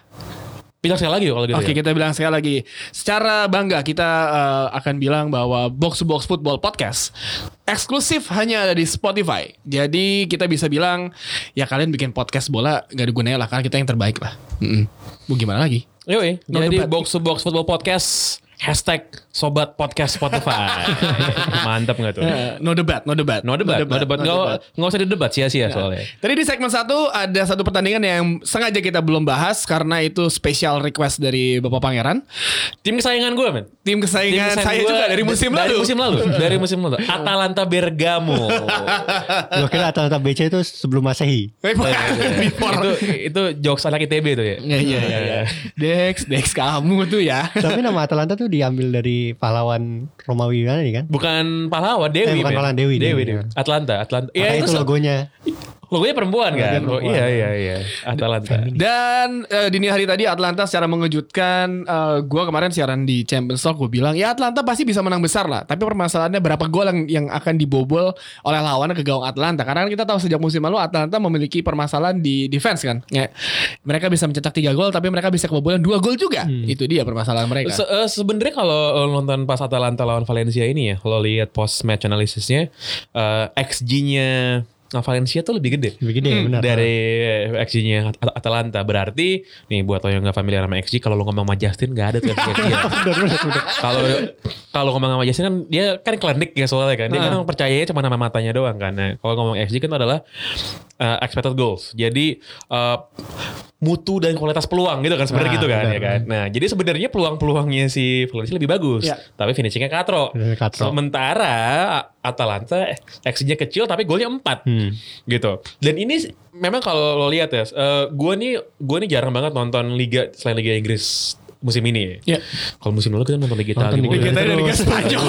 S5: Bilang sekali lagi kalau gitu.
S1: Oke
S5: ya.
S1: kita bilang sekali lagi Secara bangga kita eh, akan bilang bahwa Box to Box Football Podcast Eksklusif hanya ada di Spotify Jadi kita bisa bilang Ya kalian bikin podcast bola Gak ada gunanya lah Karena kita yang terbaik lah Mm-mm. Mau gimana lagi?
S5: Yoi,
S1: No
S5: jadi
S1: debat.
S5: box to box football podcast hashtag sobat podcast Spotify. Mantap nggak tuh?
S1: Eh, no debat No debat
S5: No debat, no debat. Nggak nggak usah didebat sia-sia soalnya.
S1: Tadi di segmen satu ada satu pertandingan yang sengaja kita belum bahas karena itu special request dari Bapak Pangeran.
S5: Tim kesayangan gue men.
S1: Tim kesayangan
S5: kesayangan
S1: saya
S5: gua
S1: juga dari musim
S5: dari
S1: lalu.
S5: musim lalu, dari musim lalu. Atalanta Bergamo.
S3: Gue kira Atalanta BC itu sebelum Masehi.
S1: Before.
S5: itu itu jokes anak ITB tuh ya.
S1: Iya iya iya. Dex, Dex kamu tuh ya.
S3: Tapi nama Atalanta tuh diambil dari pahlawan Romawi mana nih kan?
S5: Bukan pahlawan Dewi.
S3: Eh, bukan pahlawan, Dewi,
S5: Dewi,
S3: Dewi.
S5: Dewi. Atlanta, Atlanta.
S3: Makanya
S5: Ya
S3: itu
S5: itu
S3: logonya.
S5: Logonya perempuan kan? Oh, iya iya iya. Atalanta.
S1: Dan eh, dini hari tadi Atlanta secara mengejutkan eh, gua kemarin siaran di Champions Talk gue bilang ya Atlanta pasti bisa menang besar lah tapi permasalahannya berapa gol yang, yang akan dibobol oleh lawannya ke gawang Atlanta? Karena kan kita tahu sejak musim lalu Atlanta memiliki permasalahan di defense kan? Ya, mereka bisa mencetak 3 gol tapi mereka bisa kebobolan 2 gol juga. Itu dia permasalahan mereka.
S5: Se eh, Sebenarnya kalau nonton pas Atalanta lawan Valencia ini ya, lo lihat post match analisisnya, eh, XG-nya Valencia tuh lebih gede.
S3: Lebih gede, benar.
S5: Dari XG-nya At- Atalanta. Berarti nih buat lo yang nggak familiar sama XG, kalau lo ngomong sama Justin nggak ada tuh XG. Kalau kalau ngomong sama Justin kan dia kan klinik ya soalnya kan. Dia kan percayanya cuma nama matanya doang kan. Nah, kalau ngomong XG kan itu adalah uh, expected goals. Jadi uh, mutu dan kualitas peluang gitu kan sebenarnya
S3: Ah,
S5: gitu kan
S3: benar,
S5: ya kan. Nah, jadi sebenarnya peluang-peluangnya si Valencia lebih bagus,
S1: Ya.
S5: tapi finishingnya katro.
S3: Katro.
S5: Sementara Atalanta XG-nya kecil tapi golnya 4
S3: Hmm.
S5: gitu. Dan ini memang kalau lo lihat ya, eh gue nih gue nih jarang banget nonton liga selain liga Inggris musim ini.
S1: Ya.
S5: Kalau musim lalu kita nonton liga Italia.
S3: Liga
S1: ada Liga Spanyol.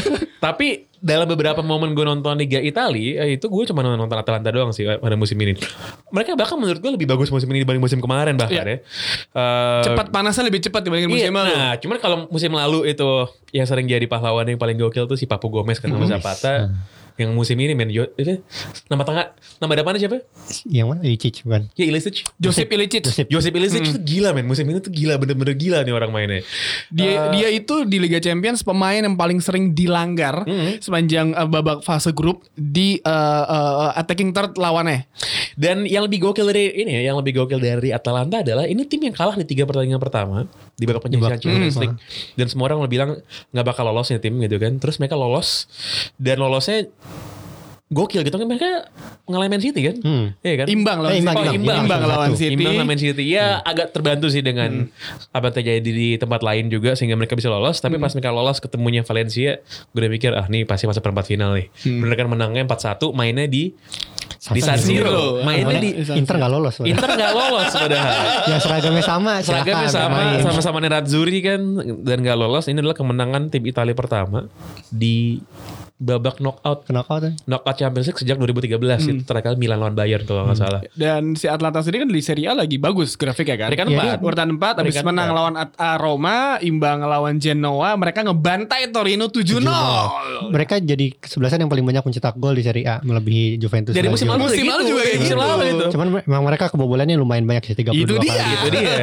S5: Tapi dalam beberapa momen gue nonton Liga Italia eh, itu gue cuma nonton Atalanta doang sih pada musim ini. Mereka bahkan menurut gue lebih bagus musim ini dibanding musim kemarin bahkan
S1: Iya.
S5: ya. Eh,
S1: cepat panasnya lebih cepat dibandingin
S5: Iya,
S1: musim lalu
S5: nah cuman kalau musim lalu itu yang sering jadi pahlawan yang paling gokil tuh si Papu Gomez kan sama Zapata. Yang musim ini men, nama tengah, nama depannya siapa?
S3: Yang mana? Ilicic bukan?
S5: Ya Ilicic.
S1: Josep Ilicic
S3: Josep.
S5: Josep Ilicic
S1: Hmm.
S5: itu gila men, musim ini tuh gila bener-bener gila nih orang mainnya.
S1: Dia
S5: Eh,
S1: dia itu di Liga Champions pemain yang paling sering dilanggar
S5: Hmm.
S1: Sepanjang uh, babak fase grup di uh, uh, attacking third lawannya.
S5: Dan yang lebih gokil dari ini ya, yang lebih gokil dari Atalanta adalah ini tim yang kalah di tiga pertandingan pertama di babak penyisihan Champions. League. Dan semua orang bilang nggak bakal lolos nih tim gitu kan. Terus mereka lolos dan lolosnya gokil gitu kan mereka ngalahin Man City kan.
S3: Hmm.
S5: Iya kan?
S1: Imbang lawan
S3: Eh, imbang,
S1: City.
S3: imbang,
S1: imbang,
S3: imbang,
S1: lawan
S3: satu.
S1: City.
S5: Imbang Man City. Ya agak terbantu sih dengan apa yang terjadi di tempat lain juga sehingga mereka bisa lolos. Tapi pas mereka lolos ketemunya Valencia, gue udah mikir ah nih pasti masuk perempat final nih. Bener kan menangnya 4-1 mainnya di di San Siro. Mainnya di
S3: Inter nggak lolos. padahal.
S5: Inter nggak lolos padahal.
S3: Yang seragamnya sama.
S5: Seragamnya sama, sama-sama Nerazzurri kan dan nggak lolos. Ini adalah kemenangan tim Italia pertama di babak knockout
S3: Kenapa tuh?
S5: knockout Champions League sejak 2013 itu terakhir Milan lawan Bayern kalau nggak salah.
S1: Dan si Atlanta sendiri kan di Serie A lagi bagus grafiknya kan.
S5: Peringkat
S1: Iya,
S5: empat.
S1: Urutan 4 habis
S5: Peringkat
S1: menang
S5: empat.
S1: lawan At- Roma, imbang lawan Genoa, mereka ngebantai Torino 7-0.
S3: Mereka jadi kesebelasan yang paling banyak mencetak gol di Serie A melebihi Juventus.
S5: Dari musim lalu
S1: Musim
S5: gitu.
S1: lalu juga kayak
S5: musim
S1: gitu.
S5: lalu itu.
S3: Cuman memang mereka kebobolannya lumayan banyak sih 32
S1: Itu dia.
S3: kali.
S5: itu dia,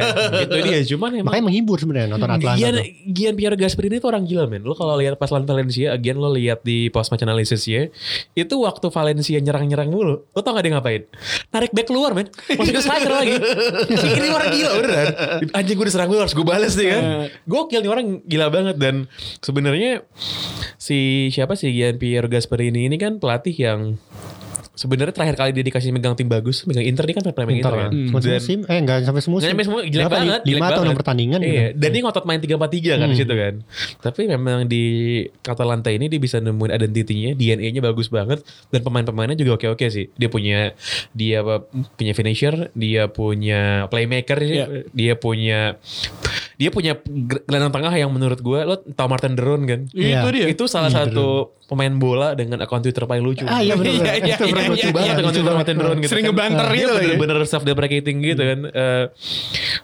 S5: itu dia. Cuman emang
S3: Makanya menghibur sebenarnya nonton Atlanta.
S5: Gian. Gian Piero Gasperini itu orang gila men. Lo kalau lihat pas lawan Valencia, again lo lihat di post match analysis ya, itu waktu Valencia nyerang-nyerang mulu. Lo tau gak dia ngapain? Narik back keluar men. Masuk ke striker lagi. Ini orang gila beneran. Anjing gue diserang gue harus gue bales nih kan. Gokil nih orang gila banget dan sebenarnya si siapa sih Gian Piero Gasperini ini kan pelatih yang sebenarnya terakhir kali dia dikasih megang tim bagus, megang Inter dia kan pernah megang
S3: Inter
S5: Inter,
S3: ya.
S5: kan.
S3: Cuma
S5: Dan-
S3: semusim, eh enggak sampai semusim.
S5: Nggak nyampe semua jelek
S3: Berapa,
S5: banget.
S3: Lima
S5: jelek
S3: atau enam
S5: banget.
S3: pertandingan
S5: Iya.
S3: gitu.
S5: Dan dia ngotot main 3-4-3 kan di
S3: Hmm.
S5: situ kan. Tapi memang di Atalanta ini dia bisa nemuin identitinya, DNA-nya bagus banget dan pemain-pemainnya juga oke-oke sih. Dia punya dia apa, punya finisher, dia punya playmaker,
S1: Iya.
S5: dia punya dia punya gelandang tengah yang menurut gue lo tau Martin Deron kan?
S3: Iya.
S1: Itu dia.
S5: Itu salah satu pemain bola dengan akun Twitter paling lucu.
S3: Ah iya benar.
S1: Iya, iya,
S3: Itu
S1: iya, iya,
S3: lucu
S1: iya,
S3: banget.
S1: iya.
S5: akun Twitter Martin Deron gitu
S1: Sering
S5: kan.
S1: ngebanter
S5: Dia
S1: gitu lagi.
S5: bener-bener self deprecating gitu kan. Eh,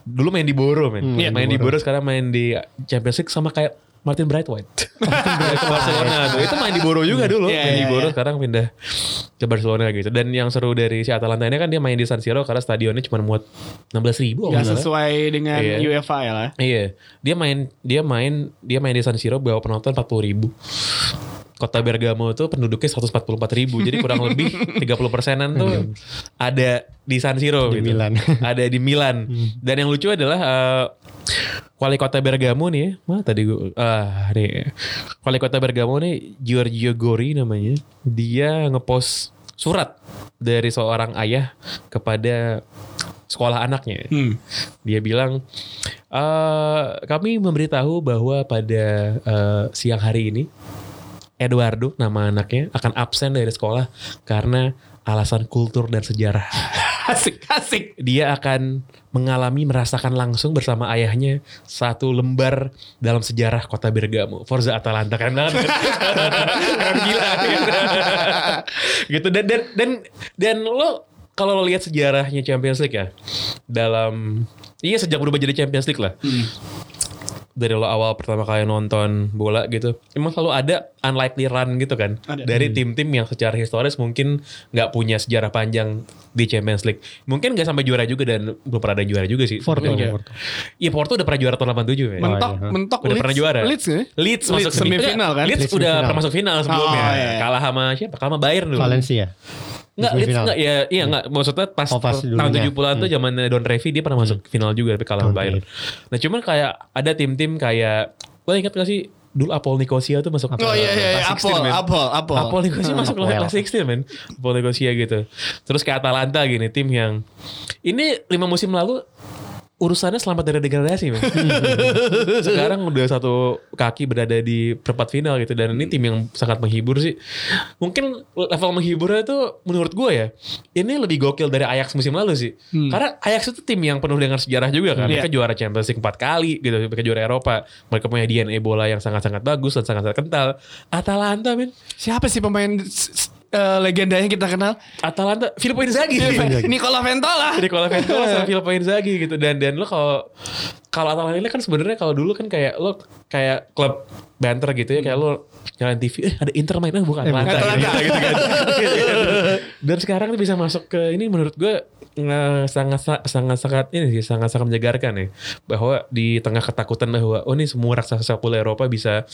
S5: dulu main di Boro men.
S3: Hmm,
S5: Iya, main di
S3: di
S5: Boro sekarang main di Champions League sama kayak Martin. Pindah ke Barcelona tuh. Itu main di Boro juga dulu.
S1: Iya,
S5: main di
S1: iya,
S5: Boro
S1: iya.
S5: sekarang pindah ke Barcelona gitu. Dan yang seru dari si Atalanta ini kan dia main di San Siro karena stadionnya cuma muat 16 ribu.
S1: Gak sesuai dengan
S5: Iya.
S1: UEFA ya lah.
S5: Iya, dia main dia main dia main di San Siro bawa penonton 40 ribu. Kota Bergamo itu penduduknya 144 ribu, jadi kurang lebih 30 persenan tuh ada di San Siro
S3: Di
S5: gitu.
S3: Milan.
S5: Ada di Milan. Dan yang lucu adalah eh, wali kota Bergamo nih, mana tadi gue, ah nih, wali kota Bergamo nih Giorgio Gori namanya, dia ngepost surat dari seorang ayah kepada sekolah anaknya.
S1: Hmm.
S5: Dia bilang, "Eh, kami memberitahu bahwa pada eh, siang hari ini Eduardo nama anaknya akan absen dari sekolah karena alasan kultur dan sejarah.
S1: Asik, asik.
S5: Dia akan mengalami merasakan langsung bersama ayahnya satu lembar dalam sejarah kota Bergamo. Forza Atalanta keren banget. keren gila. gitu dan dan dan dan lo kalau lo lihat sejarahnya Champions League ya dalam iya sejak berubah jadi Champions League lah. Dari lo awal pertama kali nonton bola gitu, emang selalu ada unlikely run gitu kan
S1: Ada.
S5: dari tim-tim yang secara historis mungkin nggak punya sejarah panjang di Champions League. Mungkin nggak sampai juara juga dan belum pernah ada juara juga sih.
S3: Porto,
S5: sebenarnya.
S3: Porto.
S5: Iya Porto udah pernah juara tahun 87 ya.
S1: Mentok,
S3: iya.
S1: mentok
S5: Udah pernah juara.
S1: Leeds nggak?
S5: Leeds masuk
S1: semifinal kan?
S5: Leeds,
S3: Leeds
S5: udah pernah masuk final sebelumnya.
S1: Oh, iya.
S5: Kalah sama siapa? Kalah sama Bayern dulu.
S3: Valencia.
S5: Enggak, enggak ya, iya enggak maksudnya pas,
S3: Oh, pas
S5: tahun
S3: dulunya.
S5: 70-an tuh zaman Don Revy dia pernah masuk final juga tapi kalah. Bayern. Nah, cuman kayak ada tim-tim kayak lo ingat gak sih dulu Apol Nicosia tuh masuk
S1: Oh iya iya, iya.
S5: Last 16,
S1: Apol. Apol, Apol.
S5: Apol Nicosia masuk
S3: Apol.
S5: kelas 16 men. Apol Nicosia gitu. Terus kayak Atalanta gini tim yang ini lima musim lalu urusannya selamat dari degradasi men. Sekarang udah satu kaki berada di perempat final gitu dan ini tim yang sangat menghibur sih. Mungkin level menghiburnya tuh menurut gue ya ini lebih gokil dari Ajax musim lalu sih. Karena Ajax itu tim yang penuh dengan sejarah juga kan.
S1: Hmm.
S5: Mereka
S1: Iya.
S5: juara Champions League empat kali gitu. Mereka juara Eropa. Mereka punya DNA bola yang sangat-sangat bagus dan sangat-sangat kental. Atalanta men.
S1: Siapa sih pemain s- eh, legendanya kita kenal?
S5: Atalanta Filippo Inzaghi.
S1: Nicola Ventola.
S5: Nicola Ventola sama Filippo Inzaghi gitu dan dan lo kalau kalau Atalanta ini kan sebenarnya kalau dulu kan kayak lo kayak klub banter gitu ya kayak lo jalan TV eh ada Inter main eh bukan Atalanta,
S1: Atalanta.
S5: gitu, gitu kan. dan sekarang tuh bisa masuk ke ini menurut gue sangat sangat sangat ini sih sangat sangat menyegarkan ya bahwa di tengah ketakutan bahwa oh ini semua raksasa sepak bola Eropa bisa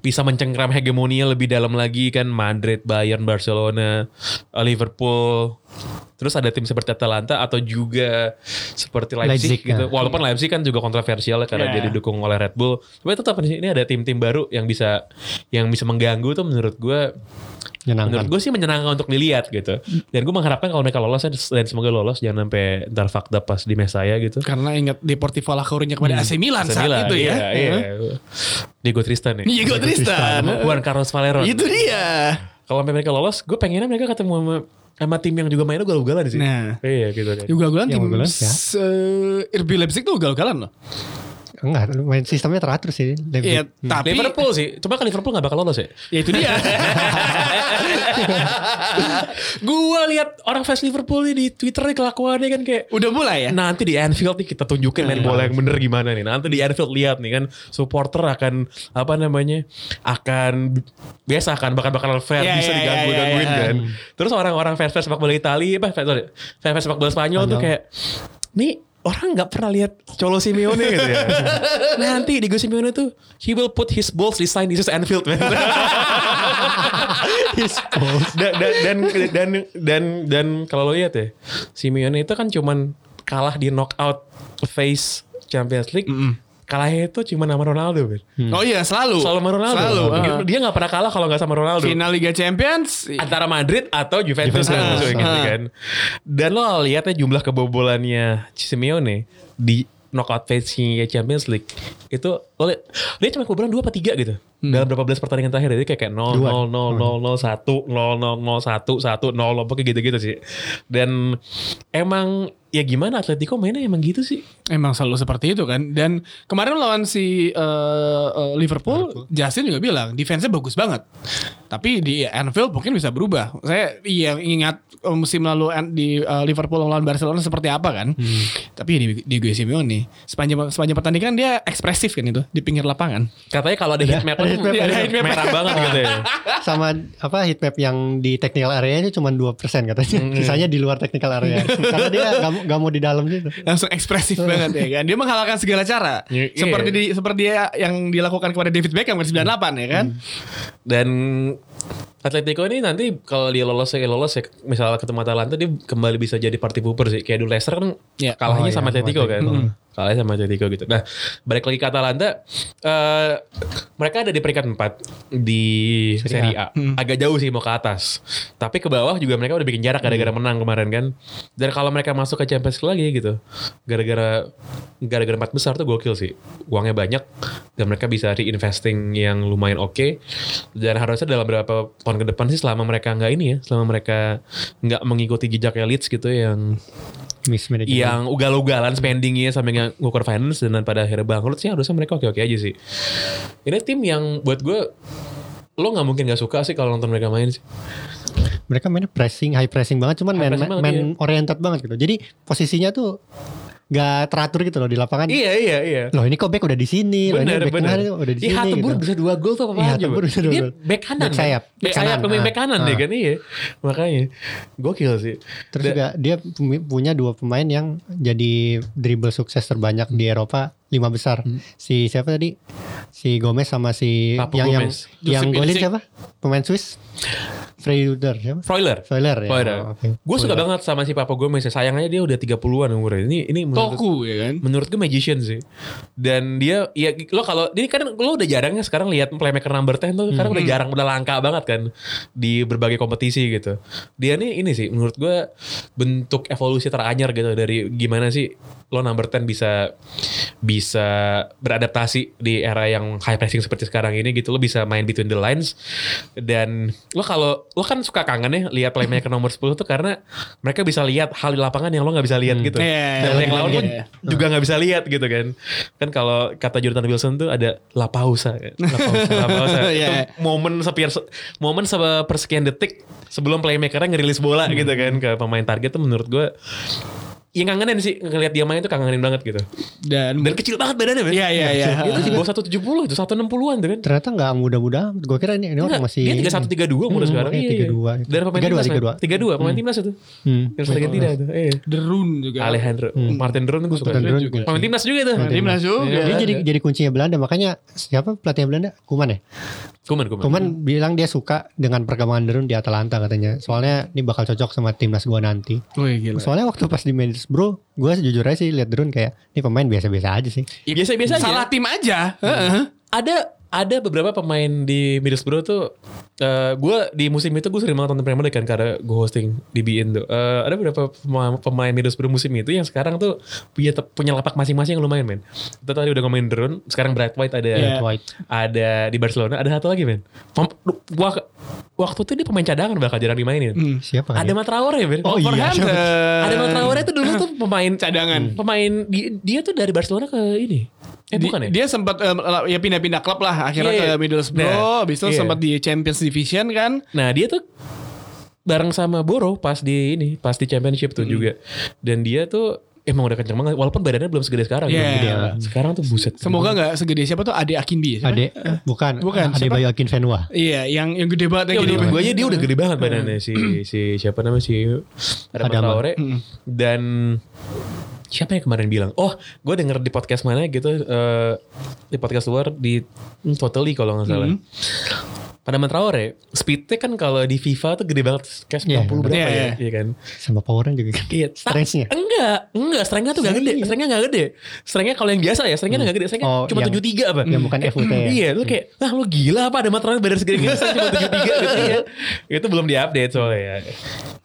S5: bisa mencengkram hegemoninya lebih dalam lagi kan Madrid, Bayern, Barcelona, Liverpool. Terus ada tim seperti Atalanta atau juga seperti Leipzig,
S3: Leipzig,
S5: gitu.
S3: ya.
S5: Walaupun Leipzig kan juga kontroversial ya karena
S1: Yeah.
S5: dia didukung oleh Red Bull. Tapi tetap di sini ada tim-tim baru yang bisa yang bisa mengganggu tuh menurut gue
S3: Menyenangkan.
S5: menurut gue sih menyenangkan untuk dilihat gitu. Dan gue mengharapkan kalau mereka lolos dan semoga lolos jangan sampai ntar fakta pas di mes saya gitu.
S1: Karena ingat Deportivo La Coruña kepada AC Milan
S5: AC
S1: saat
S5: Milan,
S1: itu ya.
S5: Iya, iya. Diego Tristan ya.
S1: Diego Tristan.
S5: Juan Carlos Valero.
S1: Itu dia.
S5: Kalau sampai mereka lolos, gue pengennya mereka ketemu sama, sama tim yang juga mainnya ugal-ugalan sih.
S1: Nah.
S5: Iya gitu kan.
S1: Juga gue tim
S3: Yang ugal-ugalan siapa?
S1: s- eh, RB Leipzig tuh ugal-ugalan loh.
S3: Enggak, main sistemnya teratur sih.
S1: Iya,
S3: Leipzig.
S1: tapi
S5: Liverpool sih, cuma kan Liverpool gak bakal lolos ya.
S1: ya itu dia.
S5: gue lihat orang fans Liverpool nih di Twitter nih kelakuannya kan kayak
S1: Udah mulai ya.
S5: Nanti di Anfield nih kita tunjukin main bola yang bener gimana nih. Nanti di Anfield lihat nih kan supporter akan apa namanya akan biasa kan bakal bakal fair
S1: Ya,
S5: bisa
S1: ya,
S5: diganggu
S1: ya, ya,
S5: gangguin
S1: ya.
S5: kan. Terus orang-orang fans fans sepak bola Italia apa fans sorry, fans fans sepak bola Spanyol tuh kayak nih orang nggak pernah lihat Cholo Simeone gitu ya. Nanti Diego Simeone tuh he will put his balls di sign this is Anfield man. dan, dan dan dan dan dan kalau lo lihat ya Simeone itu kan cuman kalah di knockout phase Champions League kalahnya itu cuma sama Ronaldo Ben.
S1: Oh iya selalu.
S5: selalu sama Ronaldo
S1: Selalu. ah.
S5: dia nggak pernah kalah kalau nggak sama Ronaldo
S1: Final Liga Champions.
S5: antara Madrid atau Juventus, kan
S1: Juventus.
S5: maksudnya gitu
S1: Ah.
S5: kan. Dan lo lihatnya jumlah kebobolannya Simeone di knockout phase Champions League itu lo lihat dia cuma kebobolan 2 apa 3 gitu. Dalam berapa belas pertandingan terakhir jadi kayak kayak 0 0 0 0 0 1 0 0 0 1 1 0 pokoknya gitu-gitu sih. Dan emang ya gimana Atletico mainnya emang gitu sih.
S1: Emang selalu seperti itu kan. Dan kemarin lawan si eh, eh, Liverpool, Justin juga bilang defense-nya bagus banget. Tapi di Anfield mungkin bisa berubah. Saya iya ingat eh, musim lalu di eh, Liverpool lawan Barcelona seperti apa kan. Tapi di di Gue Simeone sepanjang sepanjang pertandingan dia ekspresif kan itu di pinggir lapangan.
S5: Katanya kalau ada heat map
S3: ada heat map,
S5: kan
S1: ada heat map.
S5: merah banget gitu ya.
S3: sama apa heat map yang di technical area-nya cuma 2% katanya. Sisanya di luar technical area. Karena dia gak, mau- gak mau di dalam situ.
S1: Langsung ekspresif banget ya kan. Dia menghalalkan segala cara.
S5: Iya.
S1: Seperti di, seperti dia yang dilakukan kepada David Beckham kan 98 ya kan.
S5: Dan Atletico ini nanti kalau dia lolos ya lolos ya misalnya ketemu Atalanta dia kembali bisa jadi party pooper sih. Kayak dulu Leicester kan
S1: Ya.
S5: kalahnya
S3: Oh,
S5: sama
S3: iya,
S5: Atletico kan.
S3: Atletico.
S5: kalahnya sama Atletico gitu. Nah balik lagi ke Atalanta eh mereka ada di peringkat 4 di Serie A. Agak jauh sih mau ke atas. Tapi ke bawah juga mereka udah bikin jarak gara-gara menang kemarin kan. Dan kalau mereka masuk ke Champions League lagi gitu gara-gara gara-gara empat besar tuh gokil sih. Uangnya banyak dan mereka bisa reinvesting yang lumayan oke. Dan harusnya dalam beberapa tahun ke depan sih selama mereka nggak ini ya selama mereka nggak mengikuti jejaknya Leeds gitu yang
S3: Mismanagement.
S5: yang ugal-ugalan spendingnya sampai nggak ngukur finance dan pada akhirnya bangkrut sih harusnya mereka oke-oke aja sih ini tim yang buat gue lo nggak mungkin nggak suka sih kalau nonton mereka main sih
S3: mereka mainnya pressing, high pressing banget, cuman
S5: High
S3: main main,
S5: banget,
S3: main oriented banget gitu. Jadi posisinya tuh nggak teratur gitu loh di lapangan.
S5: Iya iya iya.
S3: Loh ini kok back udah di sini, loh ini back
S5: bener.
S3: tengah udah di
S5: Ih,
S3: sini
S5: Hatebur
S3: gitu.
S5: bisa dua gol tuh apa
S3: Iya,
S5: aja.
S3: Bisa dua
S5: Dia
S3: gol.
S5: back kanan.
S3: Back sayap.
S5: Back sayap,
S3: kanan.
S5: pemain back kanan deh
S3: ah.
S5: kan iya. Makanya gokil sih.
S3: Terus
S5: Da-
S3: juga dia punya dua pemain yang jadi dribble sukses terbanyak di Eropa lima besar. Si siapa tadi? Si Gomez sama si
S5: Papu
S3: yang
S5: Gomez.
S3: yang yang
S1: Josip
S3: golin siapa? Pemain Swiss. Freuler siapa?
S5: Freuler.
S3: Freuler ya.
S5: Freuler.
S3: Oh, oke.
S5: Gue suka banget sama si Papa Gomez ya. Sayangnya dia udah 30-an umurnya. Ini ini menurut
S1: Toku ya kan.
S5: menurut gue magician sih. Dan dia ya lo kalau ini kan lo udah jarang ya sekarang lihat playmaker number 10 tuh sekarang
S1: Hmm.
S5: udah jarang udah langka banget kan di berbagai kompetisi gitu. Dia nih ini sih menurut gue bentuk evolusi teranyar gitu dari gimana sih lo number 10 bisa bisa beradaptasi di era yang high pressing seperti sekarang ini gitu lo bisa main between the lines dan lo kalau lo kan suka kangen ya lihat playmaker nomor 10 tuh karena mereka bisa lihat hal di lapangan yang lo nggak bisa lihat gitu
S1: Iya,
S5: dan
S1: iya,
S5: yang lawan
S1: iya,
S5: pun
S1: iya.
S5: juga nggak bisa lihat gitu kan kan kalau kata Jordan Wilson tuh ada la pausa kan. la pausa, la pausa.
S1: Iya.
S5: itu momen sepiar momen sepersekian detik sebelum playmakernya ngerilis bola gitu kan ke pemain target tuh menurut gue yang kangenin sih ngelihat dia main tuh kangenin banget gitu
S1: Dan,
S5: dan kecil banget badannya men
S1: Iya iya iya.
S5: itu sih bawah 170 itu 160-an tuh kan
S3: Ternyata nggak muda-muda. Gue kira ini, ini orang
S5: Enggak,
S3: masih
S5: dia 31 32 umur
S3: Hmm,
S5: sekarang.
S3: iya,
S5: Iya,
S3: 32.
S5: Dari pemain
S3: 32,
S5: timnas.
S3: 32.
S5: 32, pemain timnas itu.
S3: Hmm.
S5: Yang Argentina itu. Iya.
S1: Derun juga.
S5: Alejandro, Martin Drone gue suka.
S3: Martin Drone
S5: juga. Pemain timnas juga itu.
S1: Timnas juga.
S3: Dia jadi jadi kuncinya Belanda makanya siapa pelatih Belanda? Kuman ya.
S5: Kuman, kuman.
S3: Kuman bilang dia suka dengan perkembangan Derun di Atalanta katanya. Soalnya ini bakal cocok sama timnas gua nanti.
S1: Wih gila.
S3: Soalnya waktu pas di Middlesbrough, gue jujur aja sih lihat Derun kayak ini pemain biasa-biasa aja sih.
S5: Biasa-biasa aja.
S1: Salah tim aja. Heeh.
S5: ada ada beberapa pemain di Middlesbrough tuh eh gue di musim itu gue sering banget nonton Premier League kan karena gue hosting di BIN tuh. Eh, ada beberapa pema- pemain Middlesbrough musim itu yang sekarang tuh punya punya lapak masing-masing yang lumayan men. Kita tadi udah ngomongin Drone, sekarang Bright White ada
S1: Iya.
S3: White.
S5: ada di Barcelona, ada satu lagi men. Pem- waktu itu dia pemain cadangan bakal jarang dimainin.
S1: Hmm.
S3: Siapa
S5: Ada
S3: dia?
S5: Matraore men.
S1: Oh iya.
S5: Ada Matraore itu dulu tuh pemain
S1: Cadangan.
S5: Pemain dia, dia tuh dari Barcelona ke ini. Eh
S1: Di-
S5: bukan ya?
S1: Dia sempat em, ya pindah-pindah klub lah akhirnya
S5: Iya, iya.
S1: ke Middlesbrough,
S5: Nah,
S1: habis itu
S5: iya.
S1: sempat di Champions Division kan.
S5: Nah dia tuh bareng sama Boro pas di ini, pas di championship tuh juga. Dan dia tuh emang udah kenceng banget, walaupun badannya belum segede sekarang.
S1: Iya.
S5: belum gede banget. Sekarang tuh buset.
S1: Semoga nggak segede siapa tuh Ade Akinbi ya? siapa?
S3: Ade bukan,
S1: Bukan,
S3: Ade? Bayu Akin Venua.
S1: Iya, yang yang gede banget
S5: Ya,
S1: yang
S5: udah
S1: gede
S5: gue aja dia udah gede banget badannya si si siapa namanya si Adama
S3: Adama.
S5: Traore dan siapa yang kemarin bilang oh gue denger di podcast mana gitu eh, di podcast luar di hmm, totally kalau nggak salah pada Traore speednya kan kalau di FIFA tuh gede banget kayak 90
S3: Iya,
S5: berapa
S1: iya,
S5: ya
S1: iya.
S5: iya kan
S3: Sama powernya juga kan.
S5: Iya,
S3: Strength-nya?
S5: Enggak, enggak, strength-nya tuh gak gede. Strength-nya gak gede. Strength-nya kalau yang biasa ya, strength-nya gak gede. Strength-nya
S3: Oh,
S5: cuma
S3: yang-
S5: 73 apa?
S3: yang bukan FUT ya?
S5: Iya, lu kayak, ah lu gila apa ada materai badan segede gini cuma 73 gitu ya. Itu belum diupdate soalnya ya.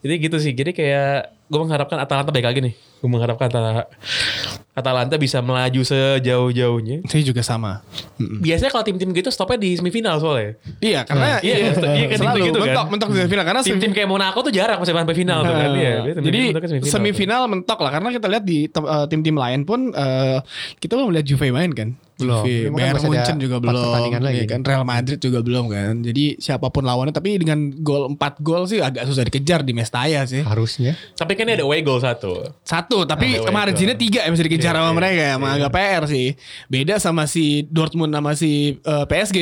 S5: Jadi gitu sih. Jadi kayak gue mengharapkan Atalanta baik lagi nih. Gue mengharapkan Atalanta, Atalanta bisa melaju sejauh-jauhnya.
S1: Saya juga sama.
S5: Biasanya kalau tim-tim gitu stopnya di semifinal soalnya.
S1: Iya, karena
S5: Iya,
S1: iya,
S5: iya kan
S1: selalu
S5: gitu kan.
S1: mentok mentok di semifinal karena
S5: Tim-tim kayak Monaco tuh jarang masih sampai final tuh kan.
S1: Nah,
S5: Iya,
S1: jadi
S5: mentoknya
S1: semifinal mentok lah karena kita lihat di eh, tim-tim lain pun eh, kita belum lihat Juve main kan.
S3: Belum.
S1: Juve,
S3: Memang
S1: Bayern Munchen juga belum.
S3: pertandingan lagi.
S1: Iya kan Real Madrid juga belum kan. Jadi siapa pun lawannya tapi dengan gol 4 gol sih agak susah dikejar di Mestalla sih.
S3: Harusnya.
S5: Tapi kan ini ada away goal satu.
S1: Satu, tapi marginnya
S5: goal.
S1: tiga yang bisa dikejar
S5: Iya,
S1: sama
S5: iya,
S1: mereka Emang agak PR sih. Beda sama si Dortmund sama si eh, PSG.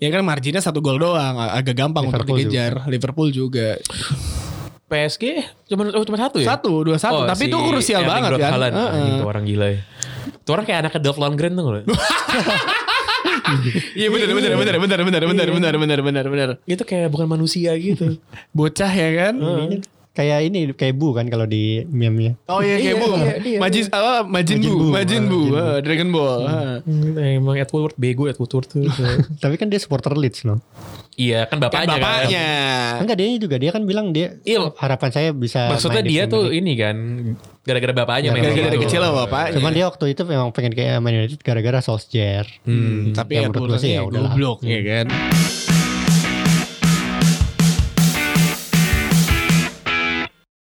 S1: Ya kan marginnya satu gol doang, ag- agak gampang untuk
S3: Liverpool
S1: dikejar. Liverpool juga.
S5: PSG cuma oh, cuma satu ya?
S1: Satu, dua satu.
S5: Oh,
S1: tapi
S5: si
S1: itu krusial
S5: Erling
S1: banget kan.
S5: Haaland.
S1: Heeh.
S5: Anjing, tuh orang gila ya. Itu orang kayak anaknya Dolph Lundgren tuh nggak lo?
S1: Iya benar benar benar benar benar benar benar benar benar benar.
S5: Itu kayak bukan manusia gitu.
S1: Bocah ya kan.
S3: Ini kayak ini kayak Bu kan kalau di meme-nya.
S1: Oh iya kayak
S5: Iya,
S1: bu.
S5: iya, iya.
S1: Majin apa Majin
S3: Majin
S1: Bu,
S3: Bu.
S1: Majin Bu,
S3: Majin Bu.
S1: Ah, Dragon Ball. Ah.
S5: Hmm, Emang Ed Woodward bego Ed Woodward tuh.
S3: Tapi kan dia supporter Leeds loh.
S5: iya kan
S1: Kan
S5: bapaknya kan.
S1: bapaknya.
S3: Enggak dia juga dia kan bilang dia
S5: Iya.
S3: harapan saya bisa
S5: Maksudnya dia tuh ini kan gara-gara bapaknya main
S1: Gara-gara
S5: gitu.
S1: dari kecil lah bapaknya.
S3: Cuman dia waktu itu memang pengen kayak Man United gara-gara Solskjaer.
S1: Hmm, tapi
S3: Yang menurut gue
S1: sih
S3: ya udahlah.
S1: goblok ya kan.